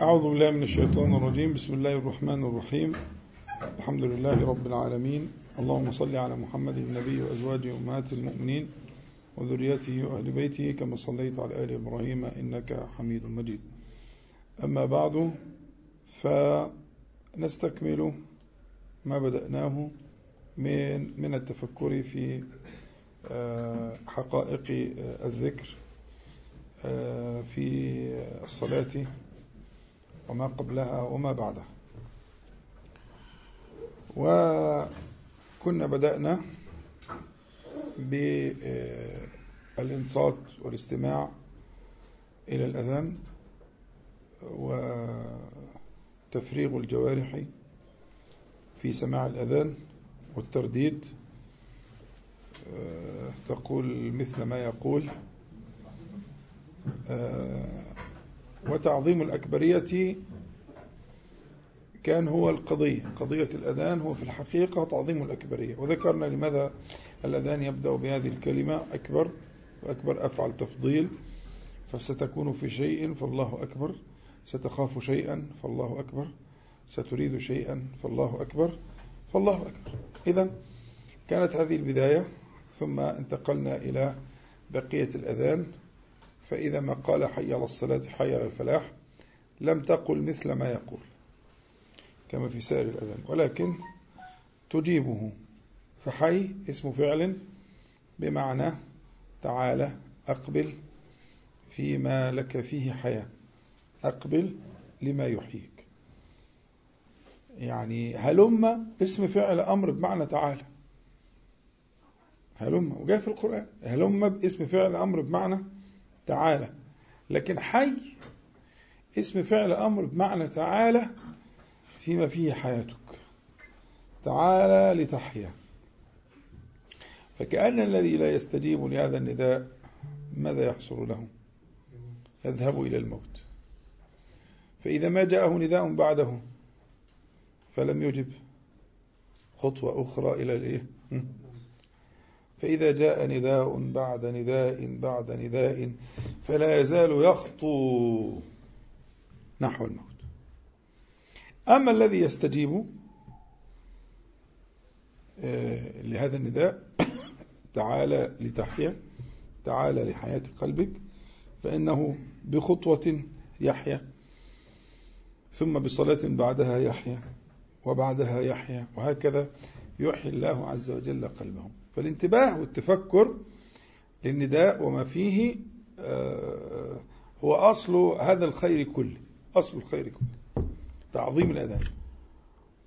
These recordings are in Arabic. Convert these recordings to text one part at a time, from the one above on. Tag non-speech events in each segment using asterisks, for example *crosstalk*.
أعوذ بالله من الشيطان الرجيم. بسم الله الرحمن الرحيم. الحمد لله رب العالمين. اللهم صل على محمد النبي وأزواجه أمهات المؤمنين وذريته وأهل بيته كما صليت على آل إبراهيم إنك حميد مجيد. أما بعد فنستكمل ما بدأناه من من التفكر في حقائق الذكر في الصلاة وما قبلها وما بعدها. وكنا بدأنا بالإنصات والاستماع إلى الأذان وتفريغ الجوارح في سماع الأذان والترديد. تقول مثل ما يقول وتعظيم الأكبرية كان هو القضية. قضية الأذان هو في الحقيقة تعظيم الأكبرية. وذكرنا لماذا الأذان يبدأ بهذه الكلمة أكبر وأكبر أفعل تفضيل. فستكون في شيء فالله أكبر. ستخاف شيئا فالله أكبر. ستريد شيئا فالله أكبر. فالله أكبر. إذا كانت هذه البداية. ثم انتقلنا إلى بقية الأذان. فإذا ما قال حي على الصلاة حي على الفلاح لم تقل مثل ما يقول كما في سائر الأذان. ولكن تجيبه فحي اسم فعل بمعنى تعالى أقبل فيما لك فيه حياة أقبل لما يحييك. يعني هلم اسم فعل أمر بمعنى تعالى هلم وجاء في القرآن هلم باسم فعل أمر بمعنى تعالى. لكن حي اسم فعل أمر بمعنى تعالى فيما فيه حياتك. تعالى لتحيا. فكأن الذي لا يستجيب لهذا النداء ماذا يحصل له؟ يذهب إلى الموت. فإذا ما جاءه نداء بعده فلم يجب خطوة أخرى إلى الإيه؟ فإذا جاء نداء بعد نداء بعد نداء فلا يزال يخطو نحو الموت. أما الذي يستجيب لهذا النداء *coughs* تعالى لتحيا تعالى لحياة قلبك فإنه بخطوة يحيا ثم بصلاة بعدها يحيا وبعدها يحيا وهكذا يحيي الله عز وجل قلبهم. فالانتباه والتفكر للنداء وما فيه هو أصل هذا الخير كله أصل الخير كله تعظيم الأذان.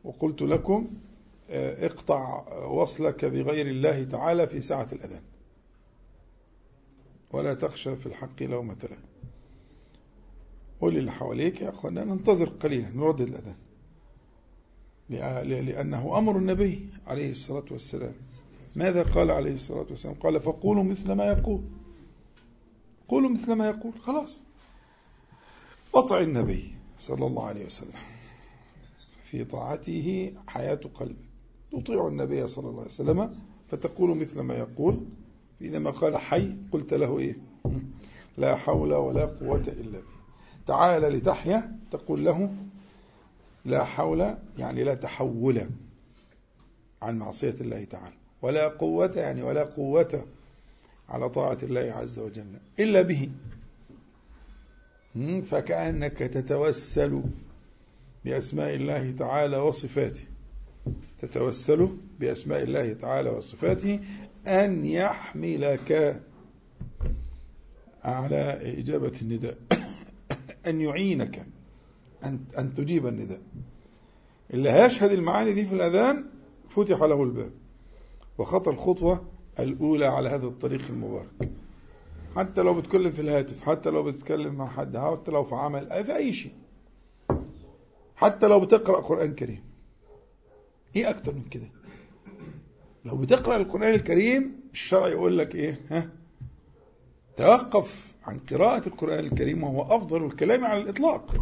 وقلت لكم اقطع وصلك بغير الله تعالى في ساعة الأذان. ولا تخشى في الحق لومة لائم قل اللي حواليك يا أخوانا ننتظر قليلا نردد الأذان. لأنه أمر النبي عليه الصلاة والسلام. ماذا قال عليه الصلاة والسلام؟ قال فقولوا مثل ما يقول. قولوا مثل ما يقول. خلاص. أطع النبي صلى الله عليه وسلم. في طاعته حياة قلبك تطيع النبي صلى الله عليه وسلم فتقول مثل ما يقول. إذا ما قال حي قلت له إيه؟ *laughs* لا حول ولا قوة إلا به تعال لتحيا تقول له لا حول يعني لا تحول عن معصية الله تعالى ولا قوة يعني ولا قوة على طاعة الله عز وجل إلا به. فكأنك تتوسل بأسماء الله تعالى وصفاته. تتوسل بأسماء الله تعالى وصفاته أن يحملك على إجابة النداء *coughs* أن يعينك. أن, أن تجيب النداء. اللي هيشهد المعاني دي في الأذان فتح له الباب. وخطى الخطوة الأولى على هذا الطريق المبارك. حتى لو بتكلم في الهاتف حتى لو بتتكلم مع حد حتى لو في عمل في أي شيء. حتى لو بتقرأ قرآن كريم. إيه أكتر من كده؟ لو بتقرأ القرآن الكريم الشرع يقول لك إيه؟ ها؟ توقف عن قراءة القرآن الكريم وهو أفضل الكلام على الإطلاق.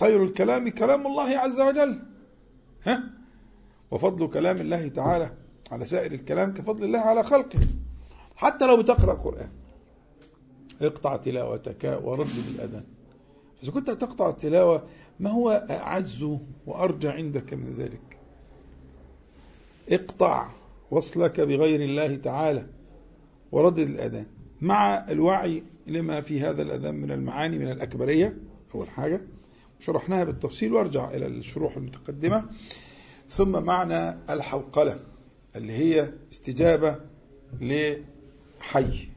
خير الكلام كلام الله عز وجل. ها؟ وفضل كلام الله تعالى على سائر الكلام كفضل الله على خلقه. حتى لو بتقرأ قرآن اقطع تلاوتك ورد بالأذان. فإذا كنت تقطع التلاوة ما هو أعز وأرجى عندك من ذلك؟ اقطع وصلك بغير الله تعالى وردد الأذان مع الوعي لما في هذا الأذان من المعاني من الأكبرية أول حاجة. شرحناها بالتفصيل وارجع إلى الشروح المتقدمة. ثم معنى الحوقلة اللي هي استجابة لحي.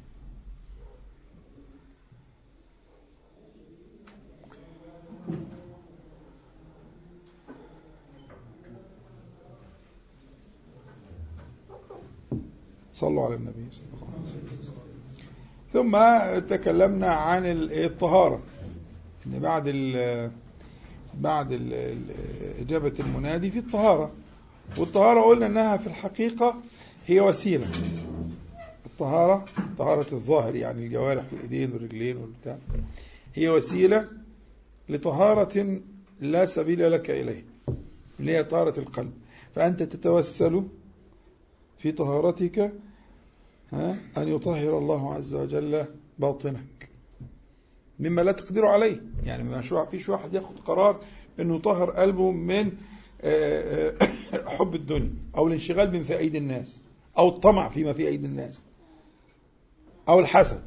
صلوا على النبي صلى الله عليه وسلم. ثم تكلمنا عن الطهارة إن بعد بعد إجابة المنادي في الطهارة. والطهارة قلنا أنها في الحقيقة هي وسيلة. الطهارة طهارة الظاهر يعني الجوارح الإيدين والرجلين والبتاع هي وسيلة لطهارة لا سبيل لك إليه اللي هي طهارة القلب. فأنت تتوسل في طهارتك أن يطهر الله عز وجل باطنك مما لا تقدر عليه. يعني ما فيش واحد ياخد قرار إنه يطهر قلبه من آه، آه، *coughs* حب الدنيا أو الانشغال بما في أيدي الناس أو الطمع فيما في أيدي الناس أو الحسد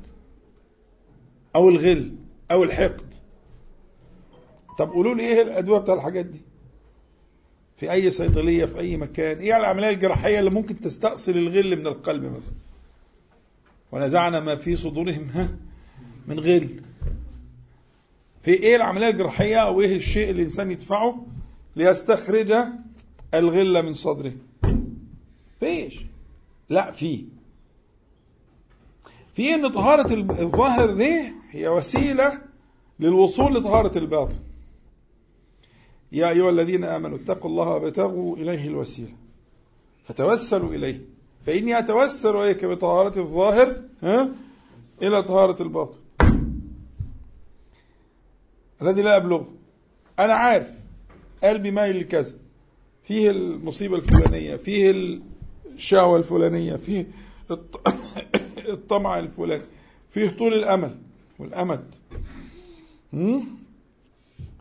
أو الغل أو الحقد. طب قولوا لي إيه الأدوية بتاع الحاجات دي؟ في أي صيدلية في أي مكان؟ إيه العملية الجراحية اللي ممكن تستأصل الغل من القلب مثلا؟ ونزعنا ما في صدورهم من غل. في إيه العملية الجراحية أو إيه الشيء اللي الإنسان يدفعه ليستخرج الغلة من صدره؟ فيش لا في. في إن طهارة الظاهر دي هي وسيلة للوصول لطهارة الباطن. يا أيها الذين آمنوا اتقوا الله وابتغوا إليه الوسيلة. فتوسلوا إليه. فإني أتوسل إليك بطهارة الظاهر ها إلى طهارة الباطن. الذي لا أبلغه أنا عارف. قلبي مايل لكذا. فيه المصيبة الفلانية فيه الشهوة الفلانية فيه *coughs* الطمع الفلاني فيه طول الأمل والأمد.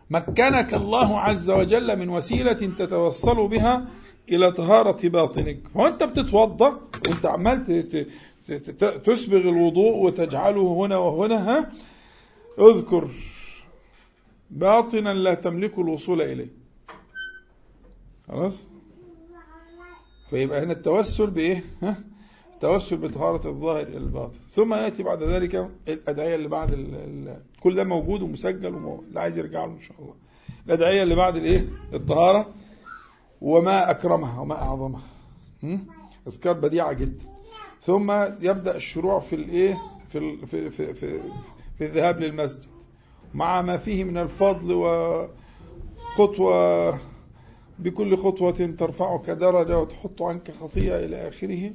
مكنك الله عز وجل من وسيلة تتوصل بها إلى طهارة باطنك. وأنت بتتوضأ وأنت عمال تسبغ الوضوء وتجعله هنا وهنا ها؟ اذكر. باطنا لا تملك الوصول إليه. خلاص؟ فيبقى هنا التوسل بإيه؟ ها؟ التوسل بطهارة الظاهر إلى الباطن. ثم يأتي بعد ذلك الأدعية اللي بعد ال ال كل ده موجود ومسجل اللي عايز يرجع له إن شاء الله. الأدعية اللي بعد الإيه؟ الطهارة. وما أكرمها وما أعظمها. أذكار بديعة جدا. ثم يبدأ الشروع في الإيه؟ في في في في, في الذهاب للمسجد. مع ما فيه من الفضل وخطوة بكل خطوة ترفعك درجة وتحط عنك خطيئة إلى آخره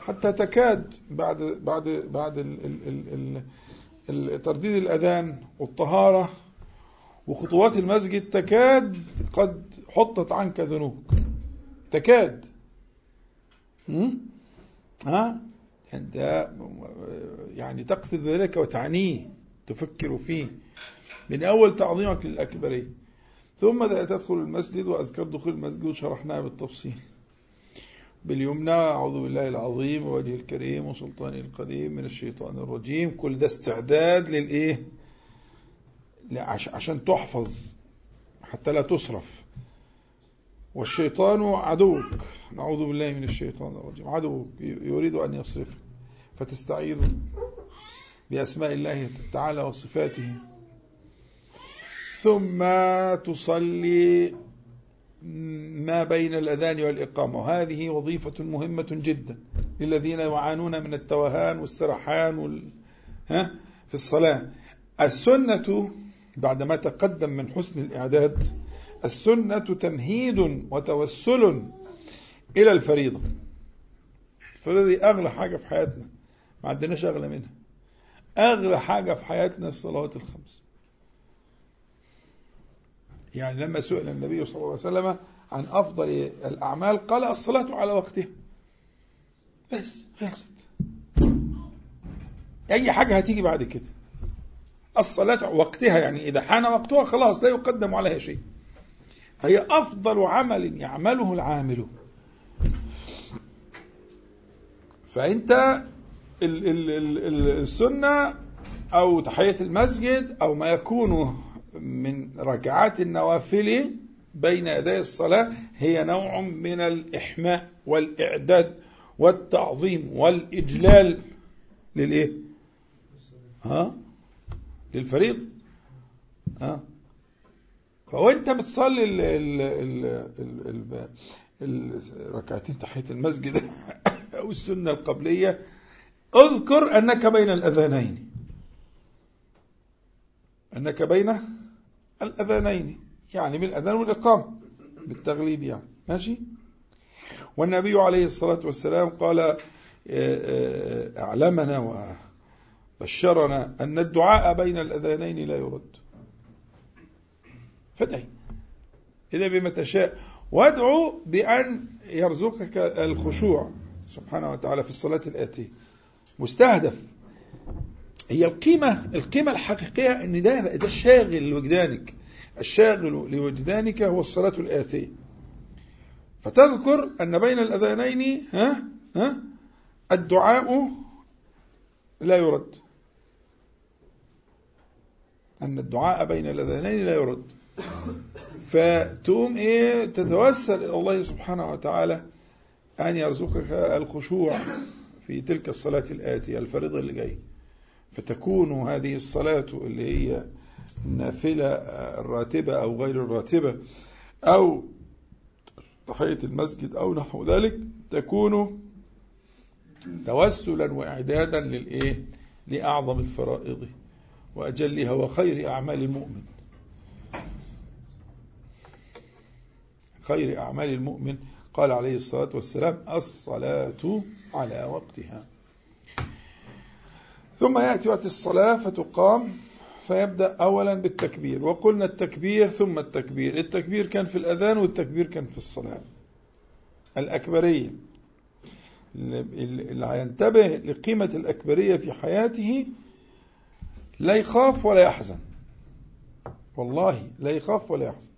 حتى تكاد بعد بعد بعد ترديد الأذان والطهارة وخطوات المسجد تكاد قد حطت عنك ذنوبك. تكاد. ها؟ انت يعني تقصد ذلك وتعنيه. تفكر فيه من أول تعظيمك للأكبرية ثم تدخل المسجد وأذكر دخول المسجد وشرحناها بالتفصيل. باليمنى أعوذ بالله العظيم ووجه الكريم وسلطانه القديم من الشيطان الرجيم. كل ده استعداد للإيه؟ عشان تحفظ حتى لا تصرف. والشيطان عدوك. نعوذ بالله من الشيطان الرجيم. عدوك يريد أن يصرفك فتستعيذ. بأسماء الله تعالى وصفاته. ثم تصلي ما بين الأذان والإقامة. وهذه وظيفة مهمة جدا للذين يعانون من التوهان والسرحان وال... ها في الصلاة. السنة بعدما تقدم من حسن الإعداد السنة تمهيد وتوسل إلى الفريضة. فهذه أغلى حاجة في حياتنا. ما عندناش أغلى منها. أغلى حاجة في حياتنا الصلوات الخمس. يعني لما سئل النبي صلى الله عليه وسلم عن أفضل الأعمال قال الصلاة على وقتها بس خلصت أي حاجة هتيجي بعد كده. الصلاة وقتها يعني إذا حان وقتها خلاص لا يقدم عليها شيء. فهي أفضل عمل يعمله العامل. فأنت السنة أو تحية المسجد أو ما يكون من ركعات النوافل بين يدي الصلاة هي نوع من الإحماء والإعداد والتعظيم والإجلال للإيه؟ ها؟ للفريض ها؟ فوأنت بتصلي ال ال ال ال الركعتين تحية المسجد *laughs* أو السنة القبلية أذكر أنك بين الأذانين. أنك بين الأذانين. يعني بالأذان والإقامة بالتغليب يعني. ماشي؟ والنبي عليه الصلاة والسلام قال آه، آه، أعلمنا وبشرنا أن الدعاء بين الأذانين لا يرد. فادعي. إذا بما تشاء وادعو بأن يرزقك الخشوع سبحانه وتعالى في الصلاة الآتية. مستهدف. هي القيمة القيمة الحقيقية إن ده ده الشاغل لوجدانك. الشاغل لوجدانك هو الصلاة الآتية. فتذكر أن بين الأذانين ها ها الدعاء لا يرد. أن الدعاء بين الأذانين لا يرد. فتقوم إيه تتوسل إلى الله سبحانه وتعالى أن يرزقك الخشوع. في تلك الصلاة الآتية الفريضة اللي جاي فتكون هذه الصلاة اللي هي النافلة الراتبة أو غير الراتبة أو تحية المسجد أو نحو ذلك تكون توسلا وإعدادا للإيه؟ لأعظم الفرائض وأجلها وخير أعمال المؤمن. خير أعمال المؤمن قال عليه الصلاة والسلام الصلاة على وقتها. ثم يأتي وقت الصلاة فتقام فيبدأ أولا بالتكبير. وقلنا التكبير ثم التكبير. التكبير كان في الأذان والتكبير كان في الصلاة. الأكبرية اللي ينتبه لقيمة الأكبرية في حياته لا يخاف ولا يحزن. والله لا يخاف ولا يحزن.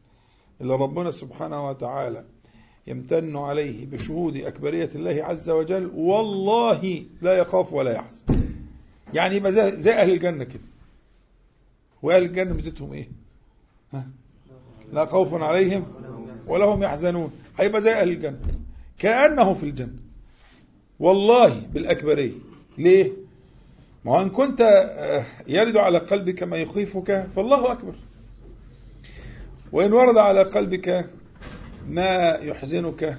إلا ربنا سبحانه وتعالى. يمتن عليه بشهود أكبرية الله عز وجل والله لا يخاف ولا يحزن. يعني يبقى زي أهل الجنة كده. وأهل الجنة ميزتهم إيه؟ ها؟ لا خوف عليهم ولا هم يحزنون. هيبقى زي أهل الجنة. كأنه في الجنة. والله بالأكبرية. ليه؟ ما هو إن كنت آه، يرد على قلبك ما يخيفك فالله أكبر. وإن ورد على قلبك ما يحزنك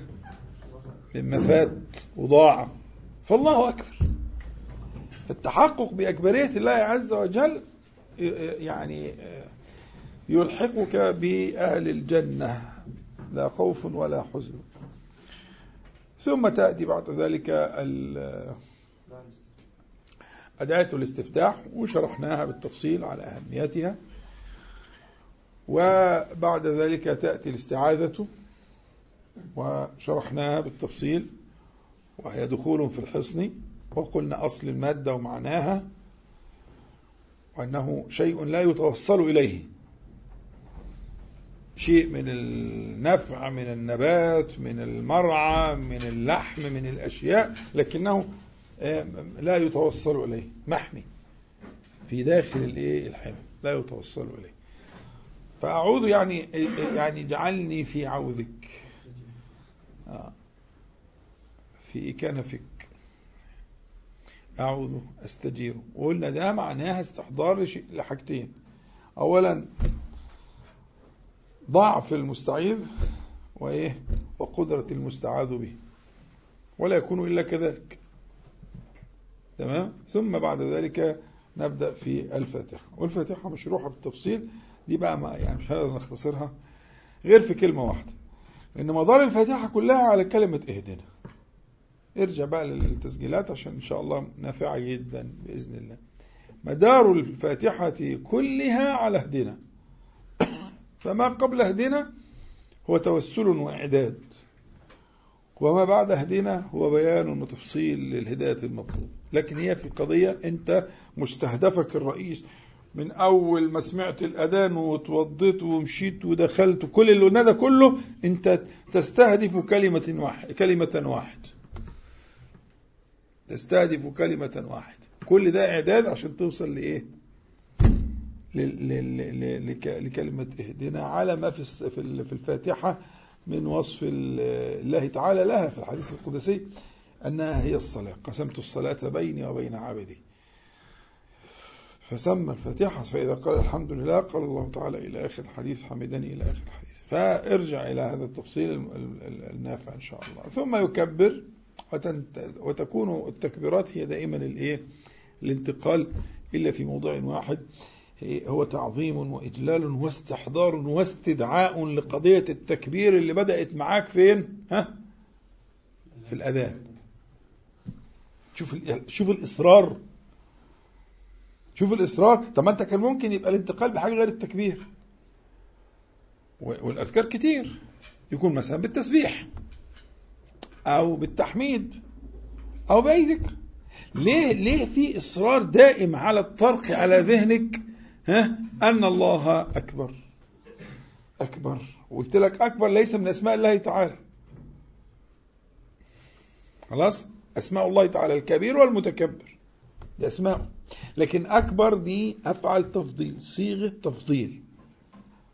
مما فات وضاع. فالله أكبر. التحقق بأكبرية الله عز وجل يعني يلحقك بأهل الجنة لا خوف ولا حزن. ثم تأتي بعد ذلك أداة الاستفتاح وشرحناها بالتفصيل على أهميتها. وبعد ذلك تأتي الاستعاذة. وشرحناها بالتفصيل وهي دخول في الحصن وقلنا أصل المادة ومعناها وأنه شيء لا يتوصل إليه. شيء من النفع من النبات من المرعى من اللحم من الأشياء لكنه آه، لا يتوصل إليه. محمي. في داخل الإيه؟ لا يتوصل إليه. فأعوذ يعني يعني اجعلني في عوذك آه. في كنفك أعوذ أستجير. وقلنا ده معناها استحضار لحاجتين. أولا ضعف المستعيذ وإيه؟ وقدرة المستعاذ به. ولا يكون إلا كذلك. تمام؟ ثم بعد ذلك نبدأ في الفاتحة. والفاتحة مشروحة بالتفصيل. دي بقى ما يعني مش هنقدر نختصرها. غير في كلمة واحدة. إن مدار الفاتحة كلها على كلمة اهدنا. ارجع بقى للتسجيلات عشان إن شاء الله نافعة جدا بإذن الله. مدار الفاتحة كلها على اهدنا. *coughs* فما قبل اهدنا هو توسل وإعداد. وما بعد اهدنا هو بيان وتفصيل للهداية المطلوب لكن هي في القضية أنت مستهدفك الرئيس من أول ما سمعت الأذان وتوضيت ومشيت ودخلت كل اللي ده كله أنت تستهدف كلمة واحد كلمة واحد. تستهدف كلمة واحد. كل ده إعداد عشان توصل لإيه؟ لكلمة اهدنا على ما في في الفاتحة من وصف الله تعالى لها في الحديث القدسي أنها هي الصلاة. قسمت الصلاة بيني وبين عبدي. فسمى الفاتحة فإذا قال الحمد لله قال الله تعالى إلى آخر الحديث حمدني إلى آخر الحديث. فارجع إلى هذا التفصيل النافع إن شاء الله. ثم يكبر وتكون التكبيرات هي دائما الإيه الانتقال إلا في موضع واحد هو تعظيم وإجلال واستحضار واستدعاء لقضية التكبير اللي بدأت معاك فين؟ ها؟ في الأذان. شوف شوف الإصرار. شوف الإصرار. طب ما أنت كان ممكن يبقى الانتقال بحاجة غير التكبير. والأذكار كتير. يكون مثلا بالتسبيح أو بالتحميد أو بأي ذكر. ليه ليه في إصرار دائم على الطرق على ذهنك؟ ها؟ أن الله أكبر. أكبر. قلت لك أكبر ليس من أسماء الله تعالى. خلاص؟ أسماء الله تعالى الكبير والمتكبر. دي أسماء لكن أكبر دي أفعل تفضيل صيغة تفضيل.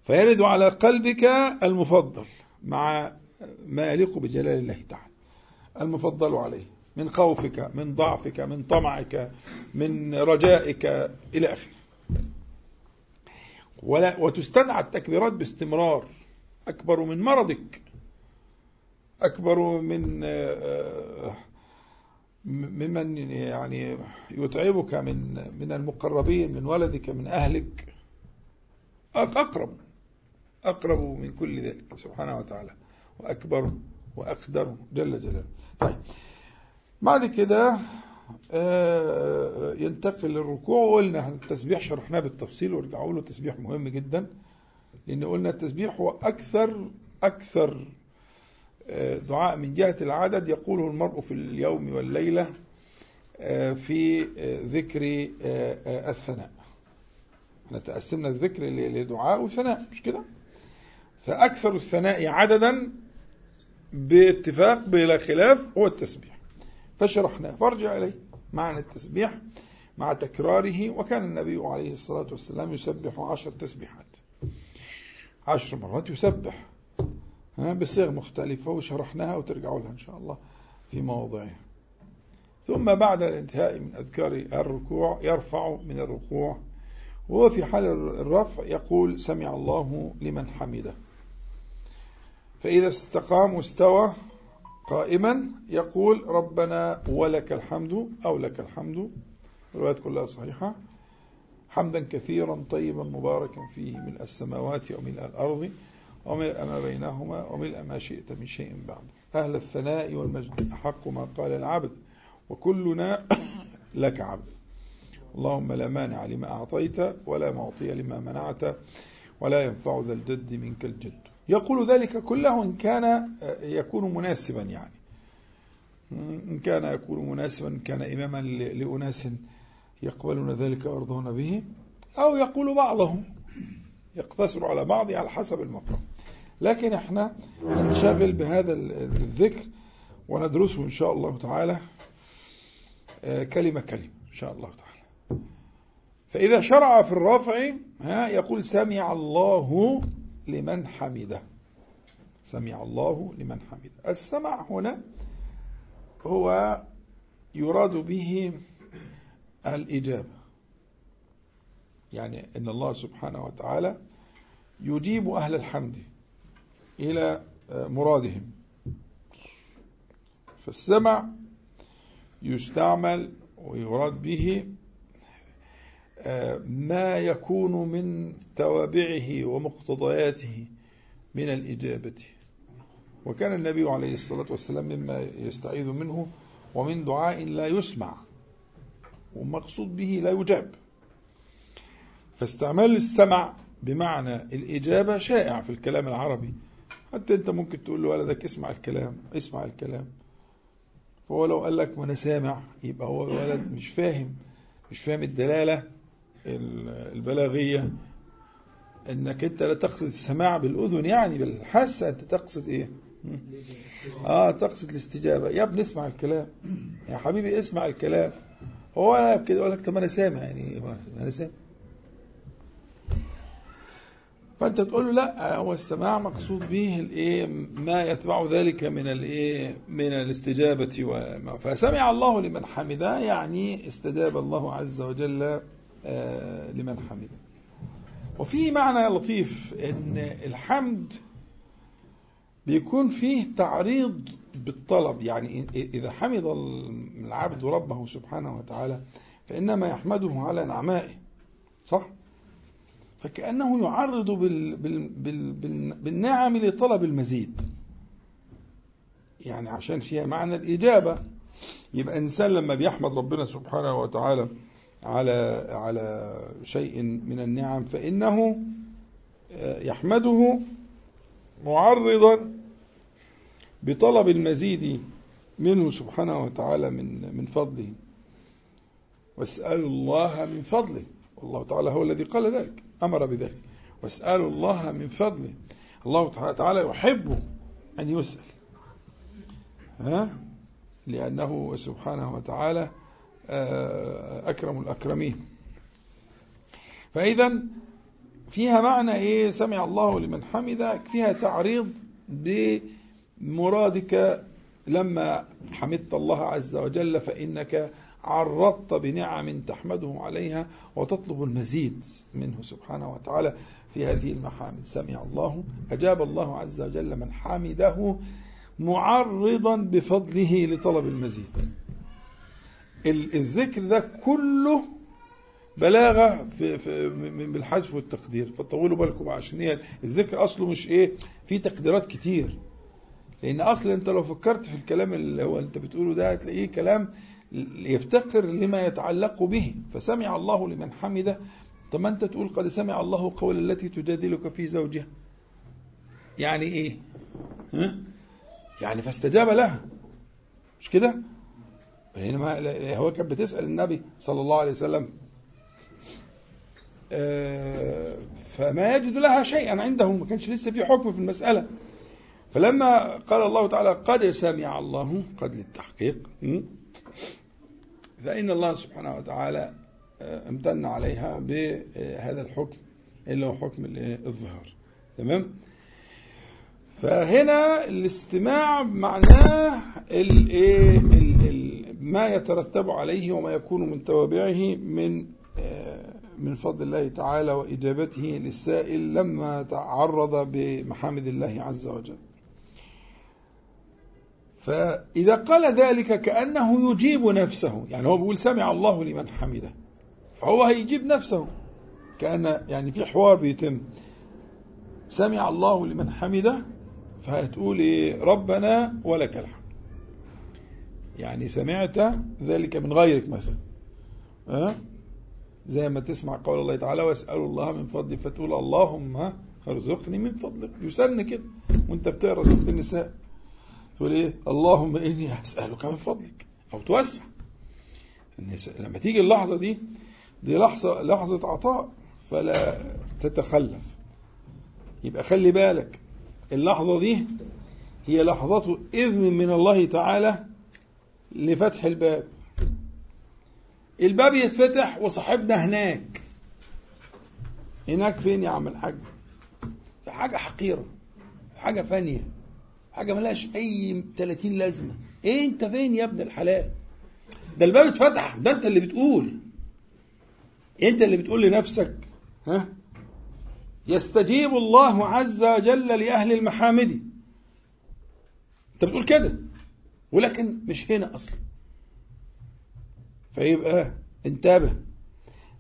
فيرد على قلبك المفضل مع ما يليق بجلال الله تعالى. المفضل عليه من خوفك من ضعفك من طمعك من رجائك إلى آخره. ولا وتستدعى التكبيرات باستمرار. أكبر من مرضك أكبر من آه، ممن يعني يتعبك من من المقربين من ولدك من أهلك. أقرب أقرب من كل ذلك سبحانه وتعالى. وأكبر وأقدر جل جلاله. طيب. بعد كده آه، ينتقل للركوع. وقلنا التسبيح شرحناه بالتفصيل وارجعوا له تسبيح مهم جدا. لأن قلنا التسبيح هو أكثر أكثر دعاء من جهة العدد يقوله المرء في اليوم والليلة آه، في ذكر الثناء. إحنا تقسمنا الذكر لدعاء وثناء مش كده؟ فأكثر الثناء عددا باتفاق بلا خلاف هو التسبيح. فشرحناه. فارجع إليه معنى التسبيح مع تكراره وكان النبي عليه الصلاة والسلام يسبح عشر تسبيحات. عشر مرات يسبح. بصيغ مختلفة وشرحناها وترجعوا لها إن شاء الله في مواضعها ثم بعد الانتهاء من أذكار الركوع يرفع من الركوع وهو في حال الرفع يقول سمع الله لمن حمده. فإذا استقام واستوى قائما يقول ربنا ولك الحمد أو لك الحمد. الروايات كلها صحيحة. حمدا كثيرا طيبا مباركا فيه ملء السماوات وملء الأرض. وملء ما بينهما وملء ما شئت من شيء بعد. أهل الثناء والمجد أحق ما قال العبد وكلنا *coughs* لك عبد. اللهم لا مانع لما أعطيت ولا معطي لما منعت ولا ينفع ذا الجد منك الجد. يقول ذلك كله إن كان يكون مناسبا يعني. إن كان يكون مناسبا إن كان إماما لأناس يقبلون ذلك ويرضون به أو يقول بعضهم. يقتصر على بعض على حسب المقام لكن إحنا ننشغل بهذا الذكر وندرسه إن شاء الله تعالى آه، كلمة كلمة إن شاء الله تعالى. فإذا شرع في الرفع ها يقول سمع الله لمن حمده. سمع الله لمن حمده. السمع هنا هو يراد به الإجابة. يعني أن الله سبحانه وتعالى يجيب أهل الحمد. إلى مرادهم. فالسمع يستعمل ويراد به ما يكون من توابعه ومقتضياته من الإجابة. وكان النبي عليه الصلاة والسلام مما يستعيذ منه ومن دعاء لا يسمع ومقصود به لا يجاب. فاستعمال السمع بمعنى الإجابة شائع في الكلام العربي. حتى أنت ممكن تقول لولدك اسمع الكلام اسمع الكلام. فهو لو قال لك وأنا سامع يبقى هو الولد مش فاهم مش فاهم الدلالة البلاغية. إنك أنت لا تقصد السماع بالأذن يعني بالحاسة أنت تقصد إيه؟ آه تقصد الاستجابة. يا ابني اسمع الكلام. يا حبيبي اسمع الكلام. هو كده يقول لك طب أنا سامع يعني أنا سامع. فانت تقول له لا هو السماع مقصود به الايه ما يتبع ذلك من الايه من الاستجابة وما. فسمع الله لمن حمده يعني استجاب الله عز وجل آه، لمن حمده. وفي معنى لطيف ان الحمد بيكون فيه تعريض بالطلب. يعني إذا حمد العبد ربه سبحانه وتعالى فإنما يحمده على نعمائه صح؟ فكأنه يعرض بال بال بال بال بالنعم لطلب المزيد. يعني عشان فيها معنى الإجابة يبقى إنسان لما بيحمد ربنا سبحانه وتعالى على على شيء من النعم فإنه يحمده معرضا بطلب المزيد منه سبحانه وتعالى من من فضله. واسألوا الله من فضله. والله تعالى هو الذي قال ذلك. أمر بذلك. واسألوا الله من فضله. الله تعالى يحب أن يسأل. ها؟ لأنه سبحانه وتعالى آه، أكرم الأكرمين. فإذا فيها معنى إيه؟ سمع الله لمن حمد فيها تعريض بمرادك. لما حمدت الله عز وجل فإنك عرضت بنعم تحمده عليها وتطلب المزيد منه سبحانه وتعالى في هذه المحامد سمع الله أجاب الله عز وجل من حمده معرضا بفضله لطلب المزيد. الذكر ده كله بلاغة في في بالحذف والتقدير. فطولوا بالكم عشان هي الذكر أصله مش إيه؟ في تقديرات كتير. لأن أصل أنت لو فكرت في الكلام اللي هو أنت بتقوله ده هتلاقيه كلام يفتقر لما يتعلق به. فسمع الله لمن حمده. طب ما أنت تقول قد سمع الله قول التي تجادلك في زوجها. يعني إيه؟ ها؟ يعني فاستجاب لها. مش كده؟ بينما هو كانت بتسأل النبي صلى الله عليه وسلم آه، فما يجد لها شيئا عنده ما كانش لسه في حكم في المسألة. فلما قال الله تعالى قد سمع الله قد للتحقيق فإن الله سبحانه وتعالى آه، امتن عليها بهذا الحكم اللي هو حكم الظهار تمام؟ فهنا الاستماع معناه ما يترتب عليه وما يكون من توابعه من آه، من فضل الله تعالى وإجابته للسائل لما تعرض بمحامد الله عز وجل. فإذا قال ذلك كأنه يجيب نفسه يعني هو بيقول سمع الله لمن حمده. فهو هيجيب نفسه كأن يعني في حوار بيتم. سمع الله لمن حمده فهتقول إيه؟ ربنا ولك الحمد. يعني سمعت ذلك من غيرك مثلا. أه؟ زي ما تسمع قول الله تعالى واسألوا الله من فضله فتقول اللهم ارزقني من فضلك. يسن كده. وانت بتقرأ سورة النساء. تقول إيه؟ اللهم إني أسألك من فضلك. أو توسع. لما تيجي اللحظة دي دي لحظة لحظة عطاء فلا تتخلف. يبقى خلي بالك اللحظة دي هي لحظة إذن من الله تعالى لفتح الباب. الباب يتفتح وصاحبنا هناك. هناك فين يا عم الحاج؟ في حاجة حقيرة حاجة فانية. حاجة ملهاش أي 30 لازمة. إيه أنت فين يا ابن الحلال؟ ده الباب اتفتح. ده أنت اللي بتقول. أنت اللي بتقول لنفسك ها؟ يستجيب الله عز وجل لأهل المحامد. أنت بتقول كده. ولكن مش هنا أصلا. فيبقى انتبه.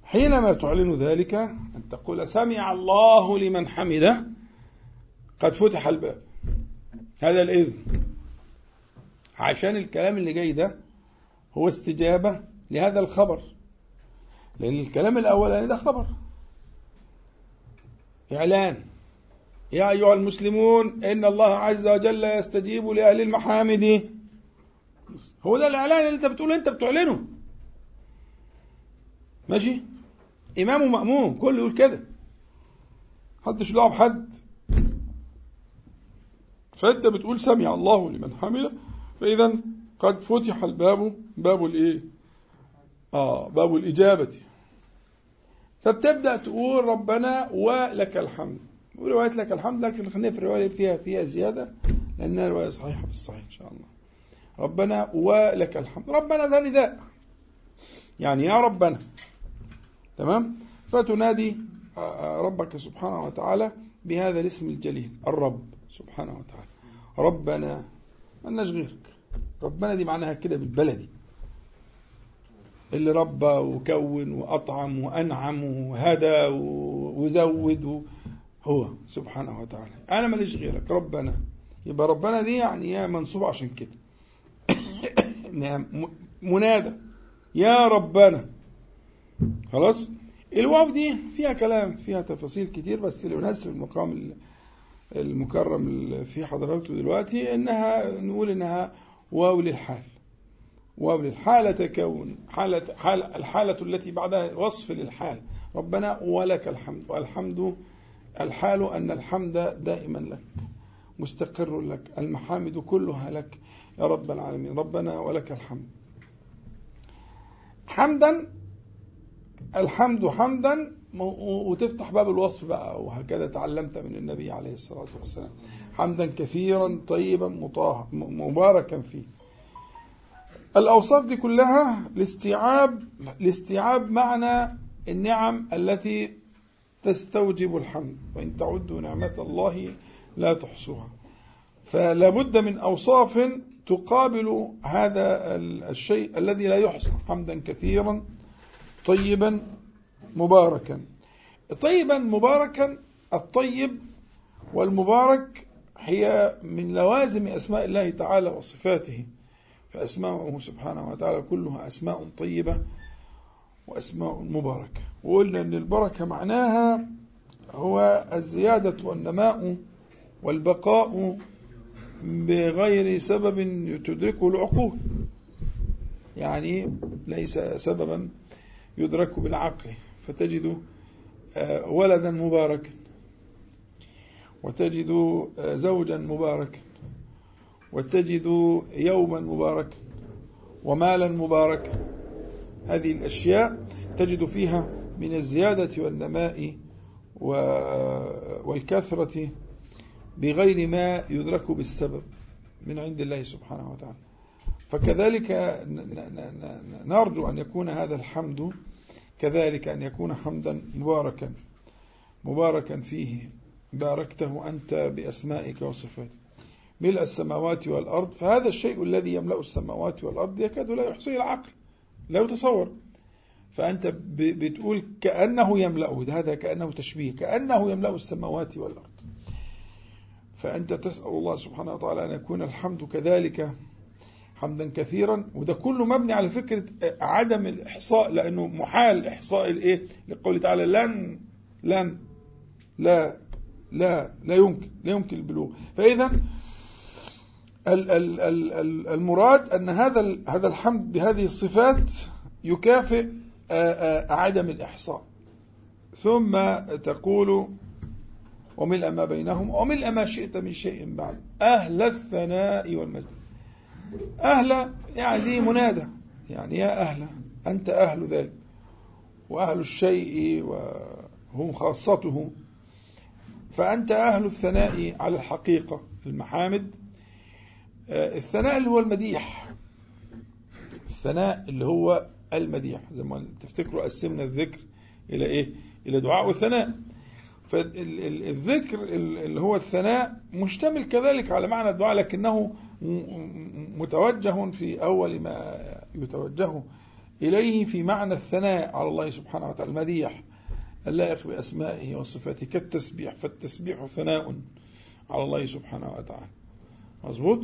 حينما تعلن ذلك أن تقول سمع الله لمن حمده قد فتح الباب. هذا الإذن. عشان الكلام اللي جاي ده هو استجابة لهذا الخبر. لأن الكلام الأولاني ده خبر. إعلان. يا أيها المسلمون إن الله عز وجل يستجيب لأهل المحامد. هو ده الإعلان اللي أنت بتقوله أنت بتعلنه. ماشي؟ إمام ومأموم كله يقول كده. حدش له بحد فأنت بتقول سمع الله لمن حمله فإذا قد فتح الباب باب الإيه؟ آه باب الإجابة. فبتبدأ تقول ربنا ولك الحمد. ورواية لك الحمد لكن خلينا في الرواية فيها فيها زيادة لأنها رواية صحيحة في الصحيح إن شاء الله. ربنا ولك الحمد. ربنا ذا نداء يعني يا ربنا. تمام؟ فتنادي ربك سبحانه وتعالى بهذا الاسم الجليل الرب سبحانه وتعالى. ربنا مالناش غيرك. ربنا دي معناها كده بالبلدي. اللي ربى وكون وأطعم وأنعم وهدى وزود هو سبحانه وتعالى. أنا ماليش غيرك ربنا. يبقى ربنا دي يعني يا منصوب عشان كده. *coughs* منادى. يا ربنا. خلاص؟ الواو دي فيها كلام فيها تفاصيل كتير بس اللي يناسب المقام المكرم في حضرته دلوقتي إنها نقول إنها واو للحال. واو للحالة تكون حالة حالة الحالة التي بعدها وصف للحال. ربنا ولك الحمد والحمد الحال أن الحمد دائما لك مستقر لك المحامد كلها لك يا رب العالمين. ربنا ولك الحمد. حمدا الحمد حمدا وتفتح باب الوصف بقى وهكذا تعلمت من النبي عليه الصلاة والسلام. حمدا كثيرا طيبا مباركا فيه. الأوصاف دي كلها لاستيعاب لاستيعاب معنى النعم التي تستوجب الحمد وإن تعدوا نعمة الله لا تحصوها. فلا بد من أوصاف تقابل هذا الشيء الذي لا يحصى. حمدا كثيرا طيبا مباركا. طيبا مباركا الطيب والمبارك هي من لوازم أسماء الله تعالى وصفاته فأسماؤه سبحانه وتعالى كلها أسماء طيبة وأسماء مباركة. وقلنا أن البركة معناها هو الزيادة والنماء والبقاء بغير سبب تدركه العقول. يعني ليس سببا يدرك بالعقل فتجد آه، ولدا مباركا وتجد آه، زوجا مباركا وتجد يوما مباركا ومالا مباركا. هذه الأشياء تجد فيها من الزيادة والنماء والكثرة بغير ما يدرك بالسبب من عند الله سبحانه وتعالى. فكذلك نرجو أن يكون هذا الحمد كذلك أن يكون حمدا مباركا مباركا فيه. باركته أنت بأسمائك وصفاتك. ملء السماوات والأرض فهذا الشيء الذي يملأ السماوات والأرض يكاد لا يحصيه العقل لا يتصور. فأنت بتقول كأنه يملأه هذا كأنه تشبيه كأنه يملأ السماوات والأرض. فأنت تسأل الله سبحانه وتعالى أن يكون الحمد كذلك حمدا كثيرا وده كله مبني على فكرة عدم الإحصاء لأنه محال إحصاء الإيه؟ لقوله تعالى لن لن لا لا لا يمكن لا يمكن البلوغ. فإذا المراد أن هذا هذا الحمد بهذه الصفات يكافئ عدم الإحصاء. ثم تقول وملء ما بينهم وملء ما شئت من شيء بعد أهل الثناء والمجد. أهل يعني منادى. يعني يا أهل أنت أهل ذلك. وأهل الشيء وهم خاصته فأنت أهل الثناء على الحقيقة المحامد. آه، الثناء اللي هو المديح. الثناء اللي هو المديح زي ما تفتكروا قسمنا الذكر إلى إيه؟ إلى دعاء وثناء. فالذكر اللي هو الثناء مشتمل كذلك على معنى الدعاء لكنه متوجه في أول ما يتوجه إليه في معنى الثناء على الله سبحانه وتعالى المديح اللائق بأسمائه وصفاته كالتسبيح فالتسبيح ثناء على الله سبحانه وتعالى. مظبوط؟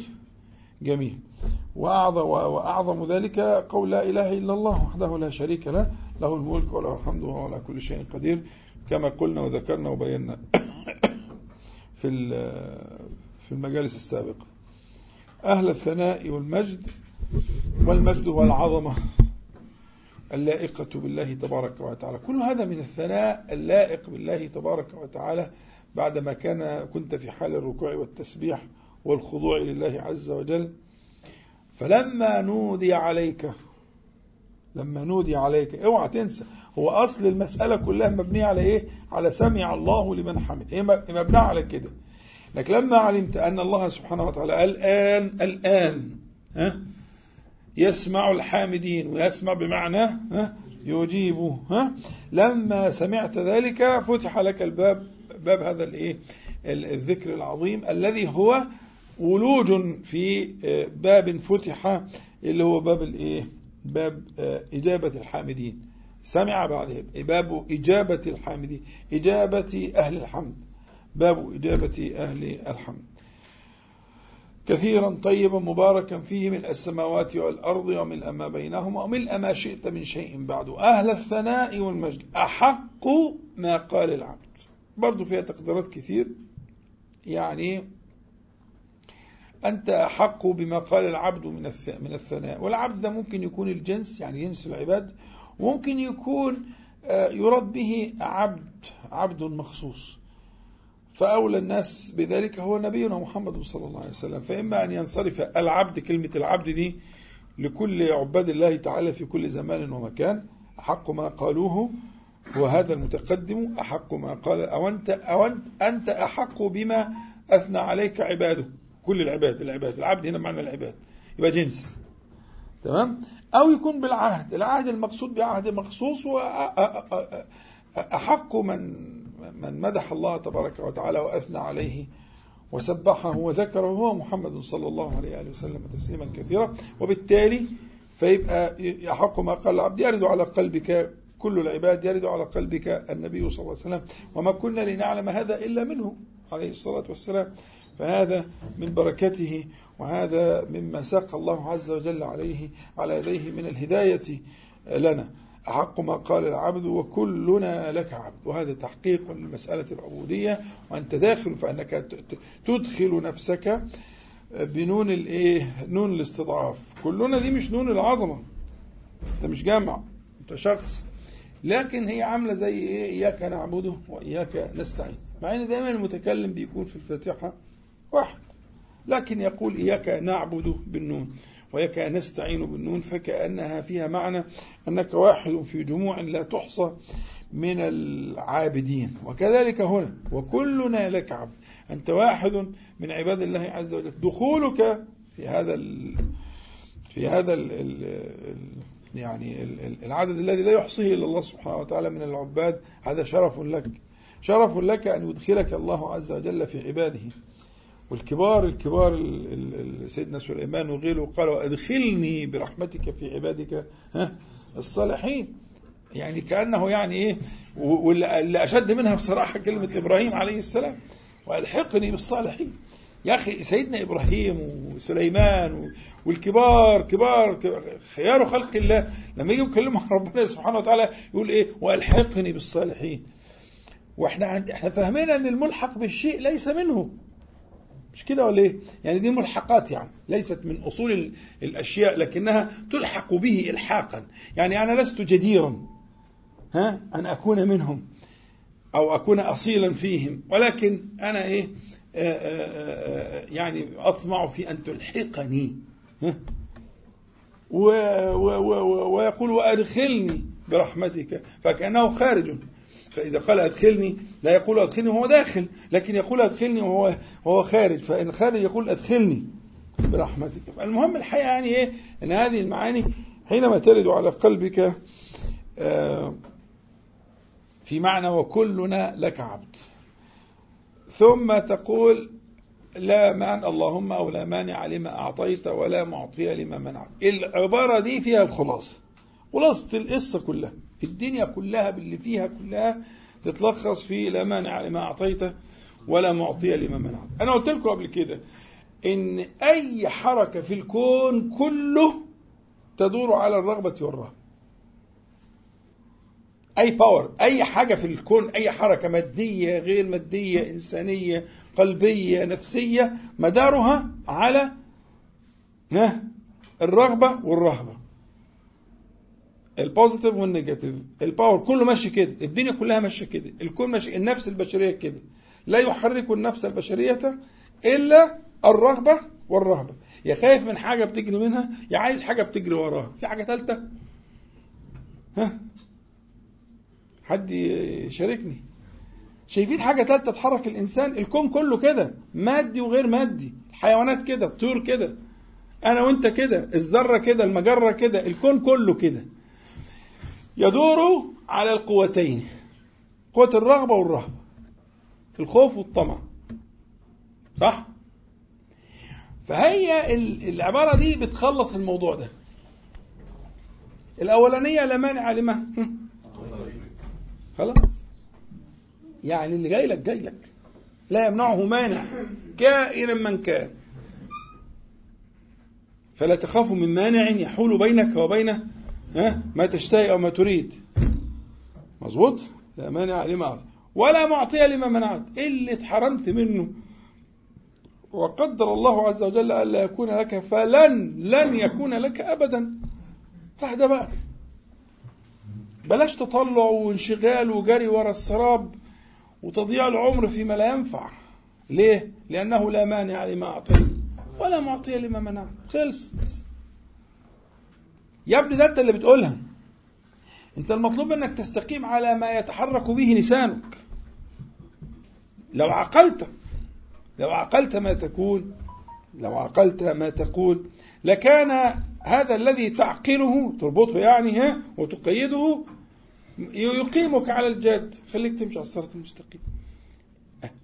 جميل. وأعظم, وأعظم ذلك قول لا إله إلا الله وحده لا شريك له له الملك وله الحمد وهو على كل شيء قدير كما قلنا وذكرنا وبينا *coughs* في في المجالس السابقة. أهل الثناء والمجد والمجد هو العظمة اللائقة بالله تبارك وتعالى. كل هذا من الثناء اللائق بالله تبارك وتعالى بعدما كان كنت في حال الركوع والتسبيح والخضوع لله عز وجل. فلما نودي عليك لما نودي عليك اوعى تنسى. هو أصل المسألة كلها مبنية على إيه؟ على سمع الله لمن حمد هي مبنيه على كده؟ لكن لما علمت أن الله سبحانه وتعالى الآن الآن ها يسمع الحامدين ويسمع بمعنى ها يجيب ها لما سمعت ذلك فتح لك الباب باب هذا الايه الذكر العظيم الذي هو ولوج في آه، باب فتح اللي هو باب الايه باب آه، إجابة الحامدين. سمع بعد باب إجابة الحامدين إجابة أهل الحمد. باب إجابة أهل الحمد. كثيرا طيبا مباركا فيه من السماوات والأرض ومن ما بينهما ومن ما شئت من شيء بعد. أهل الثناء والمجد أحق ما قال العبد. برضو فيها تقديرات كثير. يعني أنت أحق بما قال العبد من من الثناء. والعبد ده ممكن يكون الجنس يعني جنس العباد. وممكن يكون آه، يراد به عبد عبد مخصوص. فأولى الناس بذلك هو نبينا محمد صلى الله عليه وسلم. فإما أن ينصرف العبد كلمة العبد دي لكل عباد الله تعالى في كل زمان ومكان أحق ما قالوه وهذا المتقدم أحق ما قال. أو أنت, أو أنت, أنت أحق بما أثنى عليك عباده. كل العباد العباد. العبد هنا معنى العباد. يبقى جنس. تمام؟ أو يكون بالعهد. العهد المقصود بعهد مخصوص وأحق من من مدح الله تبارك وتعالى وأثنى عليه وسبحه وذكره هو محمد صلى الله عليه وسلم تسليما كثيرا. وبالتالي فيبقى يحق ما قال العبد. يرد على قلبك كل العباد يرد على قلبك النبي صلى الله عليه وسلم. وما كنا لنعلم هذا إلا منه عليه الصلاة والسلام. فهذا من بركته وهذا مما ساق الله عز وجل عليه على يديه من الهداية لنا. أحق ما قال العبد وكلنا لك عبد. وهذا تحقيق لمسألة العبودية. وأنت داخل فأنك تدخل نفسك بنون الإيه؟ نون الاستضعاف. كلنا دي مش نون العظمة. أنت مش جامع. أنت شخص. لكن هي عاملة زي إيه؟ إياك نعبده وإياك نستعين. مع إن دايما المتكلم بيكون في الفاتحة واحد. لكن يقول إياك نعبد بالنون. وإياك نستعين بالنون فكأنها فيها معنى أنك واحد في جموع لا تحصى من العابدين. وكذلك هنا وكلنا لك عبد. أنت واحد من عباد الله عز وجل. دخولك في هذا ال في هذا ال ال يعني العدد الذي لا يحصيه إلا الله سبحانه وتعالى من العباد هذا شرف لك. شرف لك أن يدخلك الله عز وجل في عباده. والكبار الكبار سيدنا سليمان وغيره قالوا أدخلني برحمتك في عبادك الصالحين. يعني كأنه يعني إيه واللي أشد منها بصراحة كلمة إبراهيم عليه السلام وألحقني بالصالحين. يا أخي سيدنا إبراهيم وسليمان والكبار كبار خيار خلق الله. لما يجوا يكلموا *laughs* ربنا سبحانه وتعالى يقول إيه وألحقني بالصالحين. وإحنا إحنا فاهمين أن الملحق بالشيء ليس منه. مش كده ولا إيه؟ يعني دي ملحقات يعني ليست من أصول الأشياء لكنها تلحق به الحاقا. يعني أنا لست جديرا ها؟ أن أكون منهم أو أكون اصيلا فيهم. ولكن أنا إيه؟ آآ آآ يعني أطمع في أن تلحقني ها؟ ويقول وأدخلني برحمتك فكأنه خارج. فإذا قال أدخلني لا يقول أدخلني وهو داخل لكن يقول أدخلني وهو وهو خارج فإن خارج يقول أدخلني برحمتك. المهم الحقيقة يعني إيه؟ أن هذه المعاني حينما ترد على قلبك آه، في معنى وكلنا لك عبد. ثم تقول لا مان اللهم أو لا مانع لما أعطيت ولا معطي لما منعت. العبارة دي فيها الخلاصة خلاصة القصة كلها. الدنيا كلها باللي فيها كلها تتلخص في لا مانع لما أعطيته ولا معطي لما منعت. أنا قلت لكم قبل كده إن أي حركة في الكون كله تدور على الرغبة والرهبة أي power أي حاجة في الكون أي حركة مادية غير مادية إنسانية قلبية نفسية مدارها على الرغبة والرهبة. ال positive وال negative ال power كله ماشي كده. الدنيا كلها ماشية كده. الكون ماشي. النفس البشرية كده. لا يحرك النفس البشرية إلا الرغبة والرهبة. يا خايف من حاجة بتجري منها يا عايز حاجة بتجري وراها. في حاجة ثالثه ها؟ حد يشاركني؟ شايفين حاجة ثالثه تحرك الإنسان؟ الكون كله كده. مادي وغير مادي. الحيوانات كده. الطيور كده. أنا وأنت كده. الذرة كده. المجرة كده. الكون كله كده. يدور على القوتين قوة الرغبة والرهبة الخوف والطمع. صح؟ فهي العبارة دي بتخلص الموضوع ده. الأولانية لا مانع لما؟ خلاص. يعني اللي جاي لك جاي لك. لا يمنعه مانع. كائنا من كان. فلا تخافوا من مانع يحول بينك وبين ها؟ ما تشتهي أو ما تريد. مظبوط؟ لا مانع لما أعطي. ولا معطي لما منعت. اللي اتحرمت منه. وقدر الله عز وجل ألا يكون لك فلن لن يكون لك أبدا. فاهدى بقى. بلاش تطلع وانشغال وجري ورا السراب وتضييع العمر فيما لا ينفع. ليه؟ لأنه لا مانع لما أعطيت ولا معطي لما منعت. خلصت. يا ابني ده انت اللي بتقولها. انت المطلوب انك تستقيم على ما يتحرك به لسانك. لو عقلت لو عقلت ما تكون لو عقلت ما تقول لكان هذا الذي تعقله تربطه يعني ها وتقيده يقيمك على الجد. خليك تمشي على الصراط المستقيم.